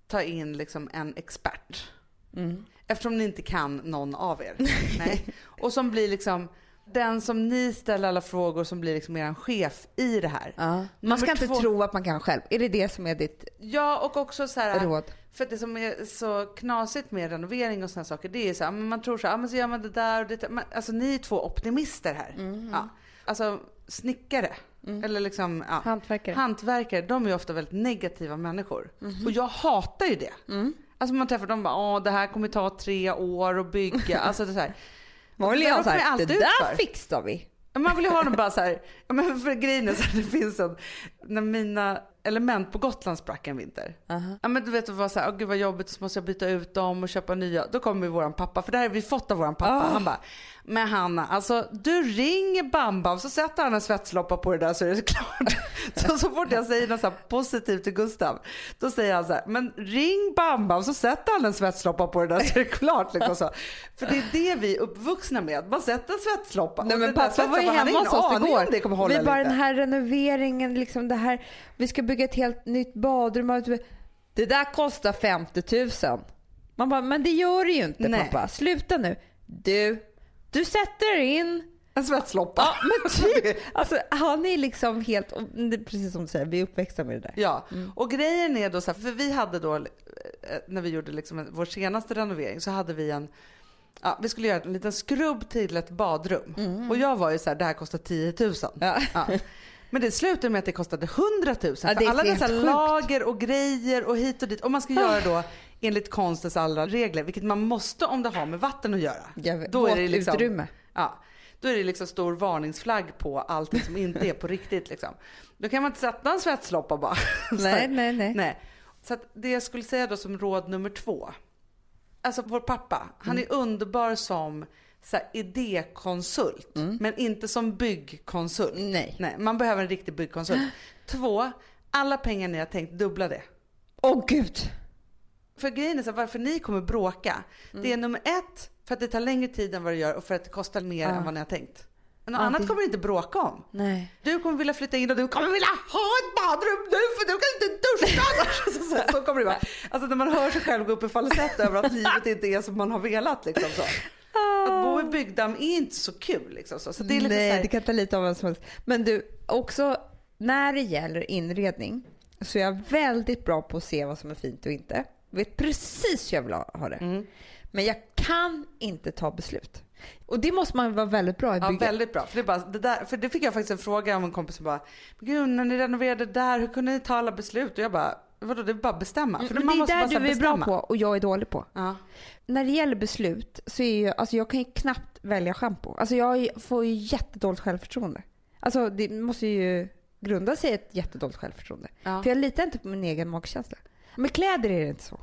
[SPEAKER 1] ta in liksom en expert.
[SPEAKER 2] Mm.
[SPEAKER 1] Eftersom ni inte kan någon av er. Nej. Och som blir liksom den som ni ställer alla frågor som blir liksom er chef i det här.
[SPEAKER 2] Ja. Man ska inte
[SPEAKER 1] två-
[SPEAKER 2] tro att man kan själv. Är det det som är ditt
[SPEAKER 1] Ja, och också så här.
[SPEAKER 2] råd?
[SPEAKER 1] För det som är så knasigt med renovering och sådana saker, det är så här, man tror så här, ah, men så gör man det där och det där. Alltså ni är två optimister här. Ja. Alltså snickare, eller liksom ja,
[SPEAKER 2] Hantverkare.
[SPEAKER 1] hantverkare, de är ju ofta väldigt negativa människor. Och jag hatar ju det. Alltså man träffar dem och bara, åh det här kommer ta tre år att bygga. Alltså det är så här.
[SPEAKER 2] Man vill
[SPEAKER 1] jag
[SPEAKER 2] här, det där fixar vi.
[SPEAKER 1] Man vill ju ha dem bara så här, men för grejen är så här, det finns en, när mina element på Gotland sprack en vinter. Ja men du vet det var så här, gud vad jobbigt så måste jag byta ut dem och köpa nya. Då kommer våran pappa, för det här har vi fått av våran pappa.
[SPEAKER 2] Ah.
[SPEAKER 1] Han bara, men Hanna alltså du ringer Bamba så sätter han en svetsloppa på det där så är det klart. så, så fort jag säger något så positivt till Gustav, då säger han så här, men ring Bamba så sätter han en svetsloppa på det där så är det klart. Liksom så. För det är det vi är uppvuxna med, man sätter en svetsloppa.
[SPEAKER 2] Nej,
[SPEAKER 1] Och
[SPEAKER 2] men pappa var ju hemma hos oss igår. vi bara den här renoveringen, liksom det här, vi ska bygga ett helt nytt badrum. Det där kostar 50 000. Man bara, men det gör det ju inte
[SPEAKER 1] Nej.
[SPEAKER 2] pappa. Sluta nu. Du, du sätter in
[SPEAKER 1] En svetsloppa.
[SPEAKER 2] Ja, men typ. Alltså, han är liksom helt, precis som du säger, vi är uppväxta med det där.
[SPEAKER 1] Ja, och grejen är då så här, för vi hade då, eh, när vi gjorde liksom vår senaste renovering så hade vi en, ja, vi skulle göra en liten skrubb till ett badrum. Och jag var ju så här, det här kostar 10 000.
[SPEAKER 2] Ja.
[SPEAKER 1] Ja. Men det slutade med att det kostade 100 000
[SPEAKER 2] Ja,
[SPEAKER 1] för alla dessa
[SPEAKER 2] sjukt.
[SPEAKER 1] lager och grejer och hit och dit. Och man ska göra då enligt konstens alla regler, vilket man måste om det har med vatten att göra.
[SPEAKER 2] Vet,
[SPEAKER 1] Då är det liksom-
[SPEAKER 2] utrymme.
[SPEAKER 1] Ja, då är det liksom stor varningsflagg på allt som inte är på riktigt. Liksom. Då kan man inte sätta en svetsloppa bara.
[SPEAKER 2] Nej, nej, nej.
[SPEAKER 1] Nej. Så det jag skulle säga då som råd nummer två. Alltså vår pappa, han är underbar som så här, idékonsult, men inte som byggkonsult.
[SPEAKER 2] Nej.
[SPEAKER 1] Nej, man behöver en riktig byggkonsult. Två, alla pengar ni har tänkt, dubbla det.
[SPEAKER 2] Åh gud.
[SPEAKER 1] För grejen är så här, varför ni kommer bråka, det är nummer ett, för att det tar längre tid än vad det gör och för att det kostar mer
[SPEAKER 2] Ja.
[SPEAKER 1] än vad ni har tänkt. Men något
[SPEAKER 2] Ja,
[SPEAKER 1] annat
[SPEAKER 2] det-
[SPEAKER 1] kommer ni inte bråka om.
[SPEAKER 2] Nej.
[SPEAKER 1] Du kommer vilja flytta in och du kommer vilja ha ett badrum nu för du kan inte duscha så, så, så kommer det vara. Alltså när man hör sig själv gå upp i falsett över att livet inte är som man har velat liksom så. Att bo i byggdamm är inte så kul. Liksom, så. Så det är lite
[SPEAKER 2] Nej,
[SPEAKER 1] så här,
[SPEAKER 2] det kan ta lite av en som helst. Men du, också när det gäller inredning så är jag väldigt bra på att se vad som är fint och inte. Vet precis hur jag vill ha det.
[SPEAKER 1] Mm.
[SPEAKER 2] Men jag kan inte ta beslut. Och det måste man vara väldigt bra i
[SPEAKER 1] Ja,
[SPEAKER 2] bygga.
[SPEAKER 1] väldigt bra. För det, bara, det, där, för det fick jag faktiskt en fråga av en kompis som bara, "Men gud när ni renoverade där, hur kunde ni ta alla beslut? Och jag bara, vadå det är bara bestämma. För
[SPEAKER 2] det är där
[SPEAKER 1] här
[SPEAKER 2] du är bra
[SPEAKER 1] bestämma.
[SPEAKER 2] på och jag är dålig på.
[SPEAKER 1] Ja.
[SPEAKER 2] När det gäller beslut så är ju, alltså jag kan ju knappt välja schampo. Alltså jag får ju jättedåligt självförtroende. Alltså det måste ju grunda sig i ett jättedåligt självförtroende.
[SPEAKER 1] Ja.
[SPEAKER 2] För jag litar inte på min egen magkänsla. Med kläder är det inte så.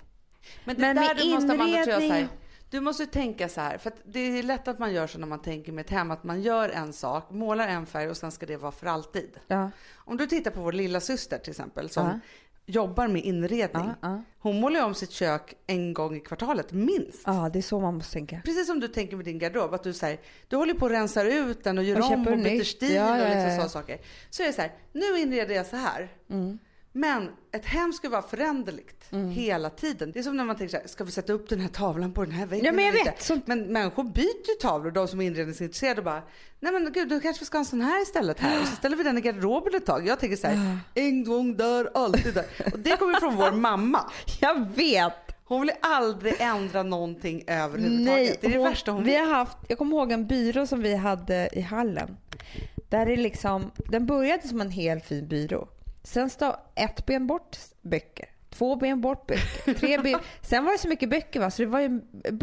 [SPEAKER 1] Men det
[SPEAKER 2] Men
[SPEAKER 1] där du måste Amanda, tror jag, så här,
[SPEAKER 2] inredning-
[SPEAKER 1] Du måste tänka så här, för det är lätt att man gör så när man tänker med ett hem, att man gör en sak, målar en färg och sen ska det vara för alltid.
[SPEAKER 2] Ja.
[SPEAKER 1] Om du tittar på vår lilla syster till exempel som
[SPEAKER 2] Ja.
[SPEAKER 1] Jobbar med inredning.
[SPEAKER 2] Ja, ja.
[SPEAKER 1] Hon målar ju om sitt kök en gång i kvartalet, minst.
[SPEAKER 2] ja, det är så man måste tänka.
[SPEAKER 1] Precis som du tänker med din garderob, att du, säger, du håller på att rensa ut den och gör
[SPEAKER 2] Och
[SPEAKER 1] om och byter stil
[SPEAKER 2] Ja,
[SPEAKER 1] och liksom sådana saker. Så är det så här, nu inreder jag så här.
[SPEAKER 2] Mm.
[SPEAKER 1] Men ett hem ska vara föränderligt hela tiden. Det är som när man tänker så här, ska vi sätta upp den här tavlan på den här väggen?
[SPEAKER 2] Ja, men jag vet.
[SPEAKER 1] Men människor byter ju tavlor, de som är inredningsintresserade och bara, nej men gud, då kanske vi ska ha en sån här istället här. Och så ställer vi den i garderoben ett tag. Jag tänker så här, en gång där, alltid där. Och det kommer från vår mamma.
[SPEAKER 2] Jag vet!
[SPEAKER 1] Hon vill aldrig ändra någonting överhuvudtaget.
[SPEAKER 2] Nej,
[SPEAKER 1] det är det
[SPEAKER 2] hon-
[SPEAKER 1] värsta hon
[SPEAKER 2] vi har haft, Jag kommer ihåg en byrå som vi hade i hallen. Där det liksom, den började som en helt fin byrå. Sen stod ett ben bort böcker, två ben bort böcker, tre ben. Sen var det så mycket böcker va, så det var ju en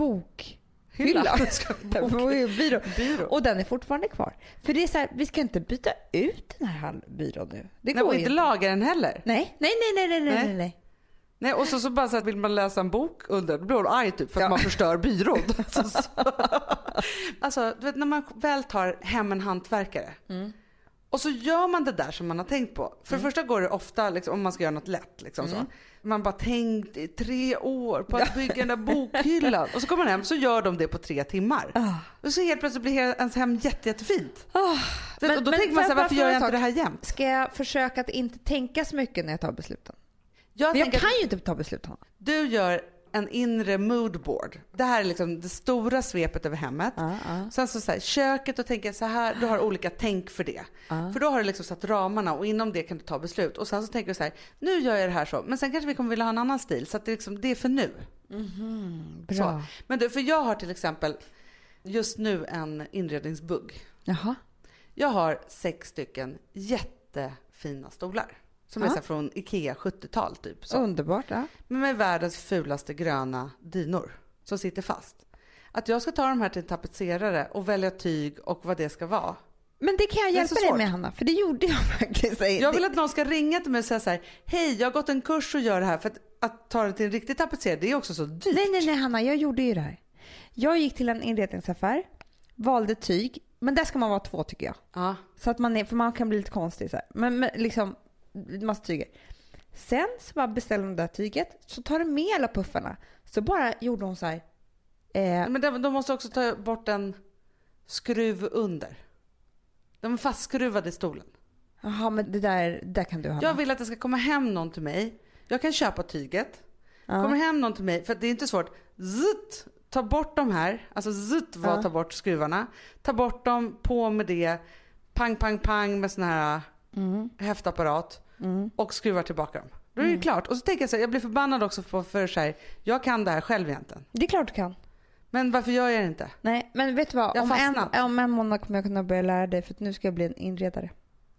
[SPEAKER 2] byrå.
[SPEAKER 1] Byrå.
[SPEAKER 2] Och den är fortfarande kvar. För det är så här, vi ska inte byta ut den här hall- byrån nu. Det
[SPEAKER 1] Nej,
[SPEAKER 2] går
[SPEAKER 1] och inte laga den heller.
[SPEAKER 2] Nej, nej, nej, nej, nej, nej,
[SPEAKER 1] Nej.
[SPEAKER 2] nej, nej.
[SPEAKER 1] Och så, så bara så att vill man läsa en bok under, då blir hon arg typ för att
[SPEAKER 2] Ja.
[SPEAKER 1] man förstör byrån. Så, så. Alltså, du vet när man väl tar hem en hantverkare och så gör man det där som man har tänkt på. För det första går det ofta, liksom, om man ska göra något lätt, liksom så. man bara tänkt i tre år på att bygga den där bokhyllan och så kommer man hem så gör de det på tre timmar. Och så helt plötsligt blir ens hem jätte, jättefint. Vet,
[SPEAKER 2] Men-
[SPEAKER 1] och då
[SPEAKER 2] men
[SPEAKER 1] tänker man
[SPEAKER 2] får
[SPEAKER 1] så här,
[SPEAKER 2] jag bara
[SPEAKER 1] varför gör jag inte det här jämt?
[SPEAKER 2] Ska jag försöka att inte tänka så mycket när jag tar besluten?
[SPEAKER 1] Jag
[SPEAKER 2] jag kan ju inte ta beslut Hanna.
[SPEAKER 1] Du gör en inre moodboard. Det här är liksom det stora svepet över hemmet.
[SPEAKER 2] Ja, ja.
[SPEAKER 1] Sen så, så här, köket och tänker så här, du har olika tänk för det. För då har du liksom satt ramarna och inom det kan du ta beslut. Och sen så tänker du så här, nu gör jag det här så, men sen kanske vi kommer vilja ha en annan stil. Så att det, är liksom, det är för nu.
[SPEAKER 2] Bra.
[SPEAKER 1] Så. Men du, för jag har till exempel just nu en inredningsbugg.
[SPEAKER 2] Jaha.
[SPEAKER 1] Jag har sex stycken jättefina stolar. Som är
[SPEAKER 2] Ja.
[SPEAKER 1] så här från Ikea 70-tal typ. Så.
[SPEAKER 2] Underbart. Ja.
[SPEAKER 1] Men med världens fulaste gröna dynor som sitter fast. Att jag ska ta de här till en tapetserare och välja tyg och vad det ska vara.
[SPEAKER 2] Men det kan jag
[SPEAKER 1] är
[SPEAKER 2] hjälpa
[SPEAKER 1] så
[SPEAKER 2] dig med Hanna, för det gjorde jag faktiskt.
[SPEAKER 1] Jag vill att någon ska ringa till mig och säga så här, hej jag har gått en kurs och gör det här. För att, att ta det till en riktig tapetserare, det är också så dyrt.
[SPEAKER 2] Nej, nej, nej Hanna, jag gjorde ju det här. Jag gick till en inredningsaffär, valde tyg, men där ska man vara två tycker jag.
[SPEAKER 1] Ja.
[SPEAKER 2] Så att man är, för man kan bli lite konstig så här. Men, men liksom, massa tyger. Sen så bara beställde hon det där tyget, så tar du med alla puffarna. Så bara gjorde hon så här. Eh,
[SPEAKER 1] Men de, de måste också ta bort en skruv under. De är fastskruvade i stolen.
[SPEAKER 2] Jaha, men det där, där kan du Hanna.
[SPEAKER 1] Jag vill att det ska komma hem någon till mig. Jag kan köpa tyget.
[SPEAKER 2] Ja.
[SPEAKER 1] Kommer hem någon till mig, för det är inte svårt. Zutt, ta bort de här. Alltså zutt var
[SPEAKER 2] Ja.
[SPEAKER 1] ta bort skruvarna. Ta bort dem, på med det. Pang, pang, pang med sån här
[SPEAKER 2] Mm.
[SPEAKER 1] häftapparat.
[SPEAKER 2] Mm.
[SPEAKER 1] Och skruvar tillbaka dem. Då är det klart. Och så tänker jag så här, jag blir förbannad också på för så här, jag kan det här själv egentligen.
[SPEAKER 2] Det är klart du kan.
[SPEAKER 1] Men varför gör jag det inte?
[SPEAKER 2] Nej, men vet du vad?
[SPEAKER 1] Jag
[SPEAKER 2] Om en, om en månad kommer jag kunna börja lära dig för att nu ska jag bli en inredare.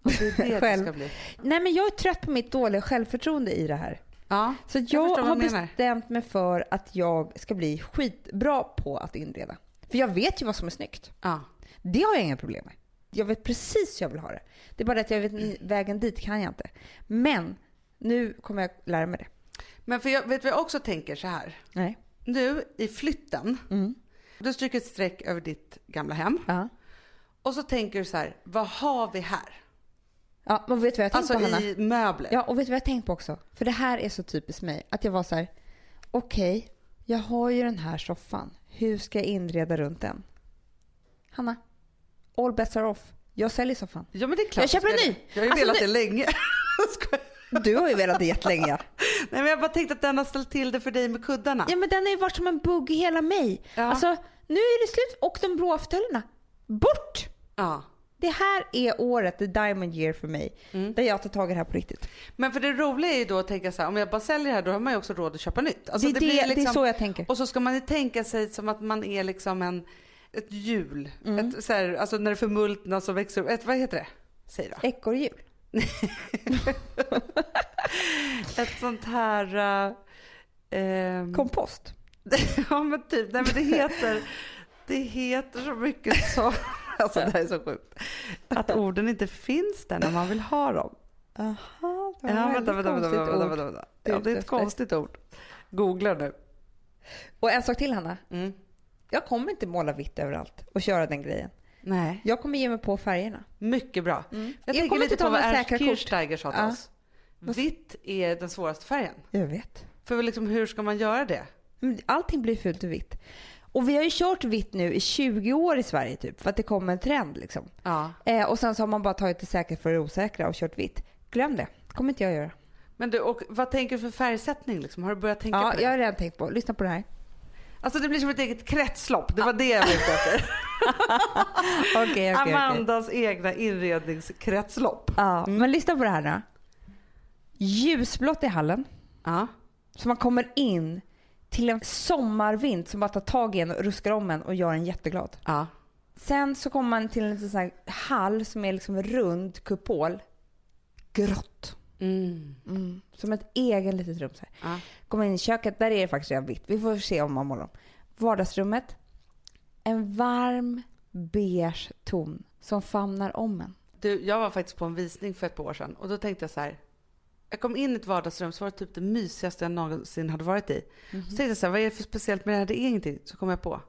[SPEAKER 1] Det är det
[SPEAKER 2] Själv.
[SPEAKER 1] ska bli.
[SPEAKER 2] Nej, men jag är trött på mitt dåliga självförtroende i det här.
[SPEAKER 1] Ja,
[SPEAKER 2] Så jag,
[SPEAKER 1] vad
[SPEAKER 2] har bestämt mig för att jag ska bli skitbra på att inreda. För jag vet ju vad som är snyggt.
[SPEAKER 1] ja.
[SPEAKER 2] Det har jag inga problem med. Jag vet precis hur jag vill ha det. Det är bara det att jag vet vägen dit kan jag inte. Men nu kommer jag lära mig det.
[SPEAKER 1] Men för jag vet vad jag också tänker så här.
[SPEAKER 2] Nej.
[SPEAKER 1] Nu i flytten,
[SPEAKER 2] Mm.
[SPEAKER 1] du stryker ett streck över ditt gamla hem.
[SPEAKER 2] Ja.
[SPEAKER 1] Och så tänker du så här, vad har vi här?
[SPEAKER 2] Ja, men vet du vad jag
[SPEAKER 1] Alltså
[SPEAKER 2] på Hanna?
[SPEAKER 1] i möbler.
[SPEAKER 2] Ja, och vet du vad jag tänkt på också? För det här är så typiskt mig. Att jag var så här, okej, jag har ju den här soffan. Hur ska jag inreda runt den? Hanna, all bets are off. Jag säljer soffan.
[SPEAKER 1] Ja men det är klart.
[SPEAKER 2] Jag köper en ny.
[SPEAKER 1] Jag har ju
[SPEAKER 2] Alltså,
[SPEAKER 1] velat det länge.
[SPEAKER 2] Du har ju velat det jättelänge.
[SPEAKER 1] Nej men jag bara tänkte att den har ställt till det för dig med kuddarna.
[SPEAKER 2] Ja, men den har ju varit som en bugg i hela mig.
[SPEAKER 1] Ja.
[SPEAKER 2] Alltså, nu är det slut. Och de blåa fåtöljerna, bort!
[SPEAKER 1] Ja.
[SPEAKER 2] Det här är året, the diamond year för mig,
[SPEAKER 1] Mm.
[SPEAKER 2] där jag tar tag i det här på riktigt.
[SPEAKER 1] Men för det roliga är ju då att tänka så här, om jag bara säljer det här då har man ju också råd att köpa nytt. Alltså
[SPEAKER 2] det, är det,
[SPEAKER 1] blir
[SPEAKER 2] det är
[SPEAKER 1] liksom-
[SPEAKER 2] så jag tänker.
[SPEAKER 1] Och så ska man ju tänka sig som att man är liksom en, ett hjul.
[SPEAKER 2] Mm.
[SPEAKER 1] Ett, så här, alltså när det förmultnas och växer upp. Ett, vad heter det? Säg då.
[SPEAKER 2] Ekorrhjul.
[SPEAKER 1] Ett sånt här... Uh, ehm,
[SPEAKER 2] Kompost.
[SPEAKER 1] ja men typ, nej men det heter, det heter så mycket så. Alltså det här är så sjukt. Att orden inte finns där när man vill ha dem.
[SPEAKER 2] Aha, det var
[SPEAKER 1] Ja, vänta, vänta, vänta, vänta, Ja, det är ett konstigt ord. Googla nu.
[SPEAKER 2] Och en sak till Hanna.
[SPEAKER 1] Mm.
[SPEAKER 2] Jag kommer inte måla vitt överallt och köra den grejen.
[SPEAKER 1] Nej,
[SPEAKER 2] Jag kommer ge mig på färgerna.
[SPEAKER 1] mycket bra. Jag,
[SPEAKER 2] Jag
[SPEAKER 1] tänker
[SPEAKER 2] kommer inte ta
[SPEAKER 1] vad Ernst. Kirchsteiger sa till
[SPEAKER 2] Ja.
[SPEAKER 1] oss. Vitt är den svåraste färgen.
[SPEAKER 2] Jag vet.
[SPEAKER 1] För liksom, hur ska man göra det?
[SPEAKER 2] Allting blir fult och vitt. Och vi har ju kört vitt nu i 20 år i Sverige typ, för att det kom en trend liksom.
[SPEAKER 1] Ja.
[SPEAKER 2] Eh, och sen så har man bara tagit det säkra för det osäkra och kört vitt. Glöm det. kommer inte jag göra.
[SPEAKER 1] Men du, och vad tänker du för färgsättning? Liksom? Har du börjat tänka
[SPEAKER 2] Ja,
[SPEAKER 1] på det?
[SPEAKER 2] jag har redan tänkt på. Lyssna på det här.
[SPEAKER 1] Alltså det blir som ett eget kretslopp. Det var det jag var ute efter.
[SPEAKER 2] Okej, okej.
[SPEAKER 1] Amandas egna inredningskretslopp.
[SPEAKER 2] Ja, men lyssna på det här nu. Ljusblått i hallen.
[SPEAKER 1] Ja.
[SPEAKER 2] Så man kommer in till en sommarvind som bara tar tag i en och ruskar om en och gör en jätteglad.
[SPEAKER 1] Ja.
[SPEAKER 2] Sen så kommer man till en sån här hall som är liksom rund kupol. Grått.
[SPEAKER 1] Mm.
[SPEAKER 2] Mm. Som ett egen litet rum. Så här.
[SPEAKER 1] Ja.
[SPEAKER 2] Kommer in i köket, där är det faktiskt redan vitt. Vi får se om man målar om. Vardagsrummet. En varm beige ton som famnar om en.
[SPEAKER 1] Du, jag var faktiskt på en visning för ett par år sedan och då tänkte jag så här. Jag kom in i ett vardagsrum så var det typ det mysigaste jag någonsin hade varit i. Så tänkte jag så här, vad är det för speciellt med det här? Det är ingenting. Så kom jag på.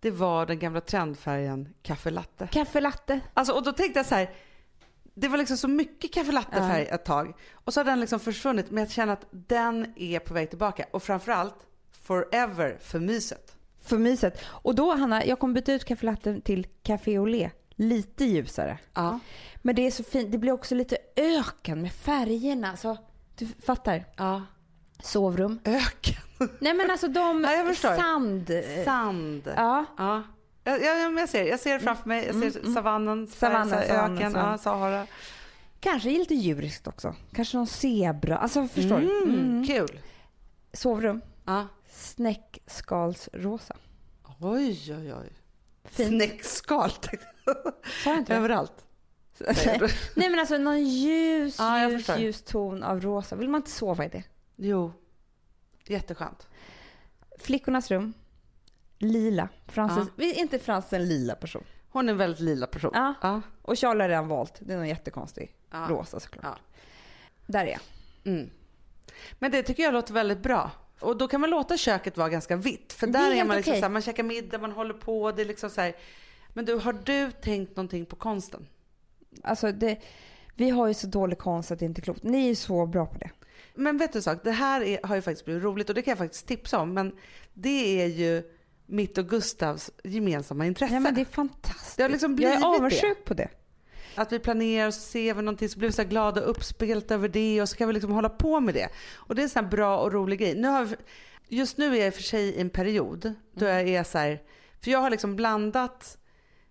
[SPEAKER 1] Det var den gamla trendfärgen kaffe latte.
[SPEAKER 2] Kaffe latte.
[SPEAKER 1] Alltså, och då tänkte jag så här. Det var liksom så mycket kaffe latte-färg ett tag. Och så har den liksom försvunnit. Men jag känner att den är på väg tillbaka. Och framförallt forever för myset.
[SPEAKER 2] För myset. Och då Hanna, jag kommer byta ut kaffe latte till café au lait. Lite ljusare.
[SPEAKER 1] Ja.
[SPEAKER 2] Men det är så fint. Det blir också lite öken med färgerna. Så, du fattar?
[SPEAKER 1] ja.
[SPEAKER 2] Sovrum.
[SPEAKER 1] Öken.
[SPEAKER 2] Nej men alltså de...
[SPEAKER 1] Ja, jag förstår.
[SPEAKER 2] Sand.
[SPEAKER 1] Sand.
[SPEAKER 2] Ja.
[SPEAKER 1] Ja. Ja, ja, men jag ser, jag ser det framför mig. Jag ser savannen,
[SPEAKER 2] Savannen,
[SPEAKER 1] så här,
[SPEAKER 2] savannen,
[SPEAKER 1] öken,
[SPEAKER 2] savannen.
[SPEAKER 1] ja, Sahara.
[SPEAKER 2] Kanske lite djuriskt också. Kanske någon zebra. Alltså förstår du?
[SPEAKER 1] Mm,
[SPEAKER 2] Mm.
[SPEAKER 1] Kul.
[SPEAKER 2] Sovrum.
[SPEAKER 1] Ja.
[SPEAKER 2] Snäckskalsrosa.
[SPEAKER 1] Oj, oj, oj.
[SPEAKER 2] Fint.
[SPEAKER 1] Snäckskal.
[SPEAKER 2] Sa jag inte det?
[SPEAKER 1] Överallt.
[SPEAKER 2] Nej men alltså någon ljus,
[SPEAKER 1] Ja, jag
[SPEAKER 2] ljus, ljus ton av rosa. Vill man inte sova i det?
[SPEAKER 1] Jo. Jätteskönt.
[SPEAKER 2] Flickornas rum. Lila. Frances, Vi är inte Frans en lila person?
[SPEAKER 1] Hon är en väldigt lila person.
[SPEAKER 2] Ja.
[SPEAKER 1] Ja.
[SPEAKER 2] Och Charlie har redan valt. Det är någon jättekonstig
[SPEAKER 1] Ja.
[SPEAKER 2] rosa såklart.
[SPEAKER 1] Ja.
[SPEAKER 2] Där är jag.
[SPEAKER 1] Mm. Men det tycker jag låter väldigt bra. Och då kan man låta köket vara ganska vitt. För
[SPEAKER 2] Det
[SPEAKER 1] där
[SPEAKER 2] är
[SPEAKER 1] är, man liksom
[SPEAKER 2] okej.
[SPEAKER 1] så här, man käkar middag, man håller på, det är liksom så här. Men du, har du tänkt någonting på konsten?
[SPEAKER 2] Alltså det, vi har ju så dålig konst att det inte är klokt. Ni är ju så bra på det.
[SPEAKER 1] Men vet du en sak, det här är, har ju faktiskt blivit roligt och det kan jag faktiskt tipsa om. Men det är ju mitt och Gustavs gemensamma intresse.
[SPEAKER 2] Ja, men det är fantastiskt.
[SPEAKER 1] Det har liksom
[SPEAKER 2] jag
[SPEAKER 1] blivit
[SPEAKER 2] är
[SPEAKER 1] det.
[SPEAKER 2] avundsjuk på det.
[SPEAKER 1] Att vi planerar och ser vi någonting så blir vi så glada och uppspelta över det och så kan vi liksom hålla på med det. Och det är en sån bra och rolig grej. Nu har vi, just nu är jag i och för sig i en period då jag är så här, för jag har liksom blandat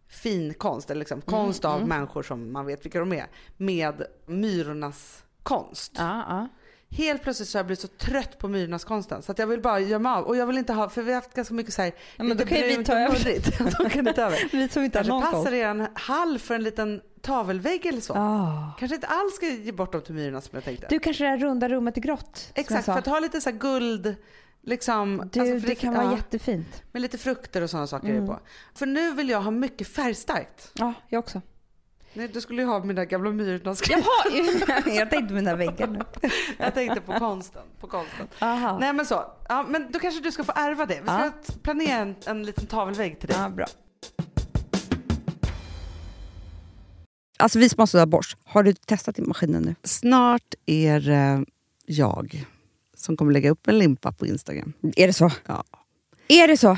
[SPEAKER 1] fin konst, eller liksom konst av människor som man vet vilka de är, med myrornas konst.
[SPEAKER 2] Ja, ja.
[SPEAKER 1] Helt plötsligt så har jag blivit så trött på myrornas konsten så att jag vill bara mig av. Och jag vill inte ha, för vi har haft ganska mycket så här,
[SPEAKER 2] Ja, men då kan vi ta över.
[SPEAKER 1] då kan ta över.
[SPEAKER 2] Vi som inte
[SPEAKER 1] Kanske
[SPEAKER 2] någon
[SPEAKER 1] passar er en hall för en liten tavelvägg eller så.
[SPEAKER 2] Ah.
[SPEAKER 1] Kanske inte alls ska ge bort dem till myrorna som jag tänkte.
[SPEAKER 2] Du kanske det här runda rummet är grått?
[SPEAKER 1] Exakt, för att ha lite så här guld, liksom.
[SPEAKER 2] Du,
[SPEAKER 1] alltså
[SPEAKER 2] det kan vara
[SPEAKER 1] ja,
[SPEAKER 2] jättefint.
[SPEAKER 1] Med lite frukter och sådana saker
[SPEAKER 2] Mm.
[SPEAKER 1] på. För nu vill jag ha mycket färgstarkt.
[SPEAKER 2] Ja, jag också.
[SPEAKER 1] Nej, du skulle ju ha mina gamla myrornas
[SPEAKER 2] Jaha, jag tänkte mina väggar nu.
[SPEAKER 1] Jag tänkte på konsten. På konsten.
[SPEAKER 2] Aha.
[SPEAKER 1] Nej men så. Ja, men då kanske du ska få ärva det. Vi ska
[SPEAKER 2] Ja.
[SPEAKER 1] planera en, en liten tavelvägg till dig.
[SPEAKER 2] Ja, bra.
[SPEAKER 5] Alltså vi som har sådär borst, har du testat i maskinen nu?
[SPEAKER 6] Snart är det jag som kommer lägga upp en limpa på Instagram.
[SPEAKER 5] Är det så?
[SPEAKER 6] Ja.
[SPEAKER 5] Är det så?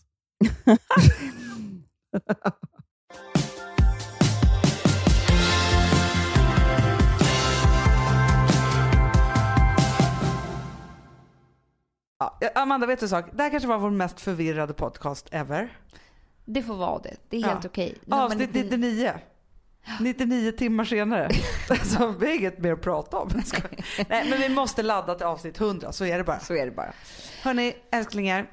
[SPEAKER 7] Ja, Amanda, vet du en sak? Det här kanske var vår mest förvirrade podcast ever.
[SPEAKER 8] Det får vara det. Det är
[SPEAKER 7] Ja.
[SPEAKER 8] helt okej. Nummer
[SPEAKER 7] Avsnitt
[SPEAKER 8] 99.
[SPEAKER 7] 99. 99 timmar senare. Alltså, vi har inget mer att prata om. Nej, men vi måste ladda till avsnitt 100, så är det bara.
[SPEAKER 2] Så är det bara.
[SPEAKER 7] Hörni, älsklingar.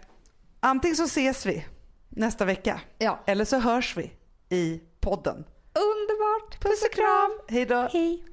[SPEAKER 7] Antingen så ses vi nästa vecka,
[SPEAKER 8] Ja.
[SPEAKER 7] eller så hörs vi i podden.
[SPEAKER 8] Underbart.
[SPEAKER 7] Puss och kram! Hej då!
[SPEAKER 8] Hej.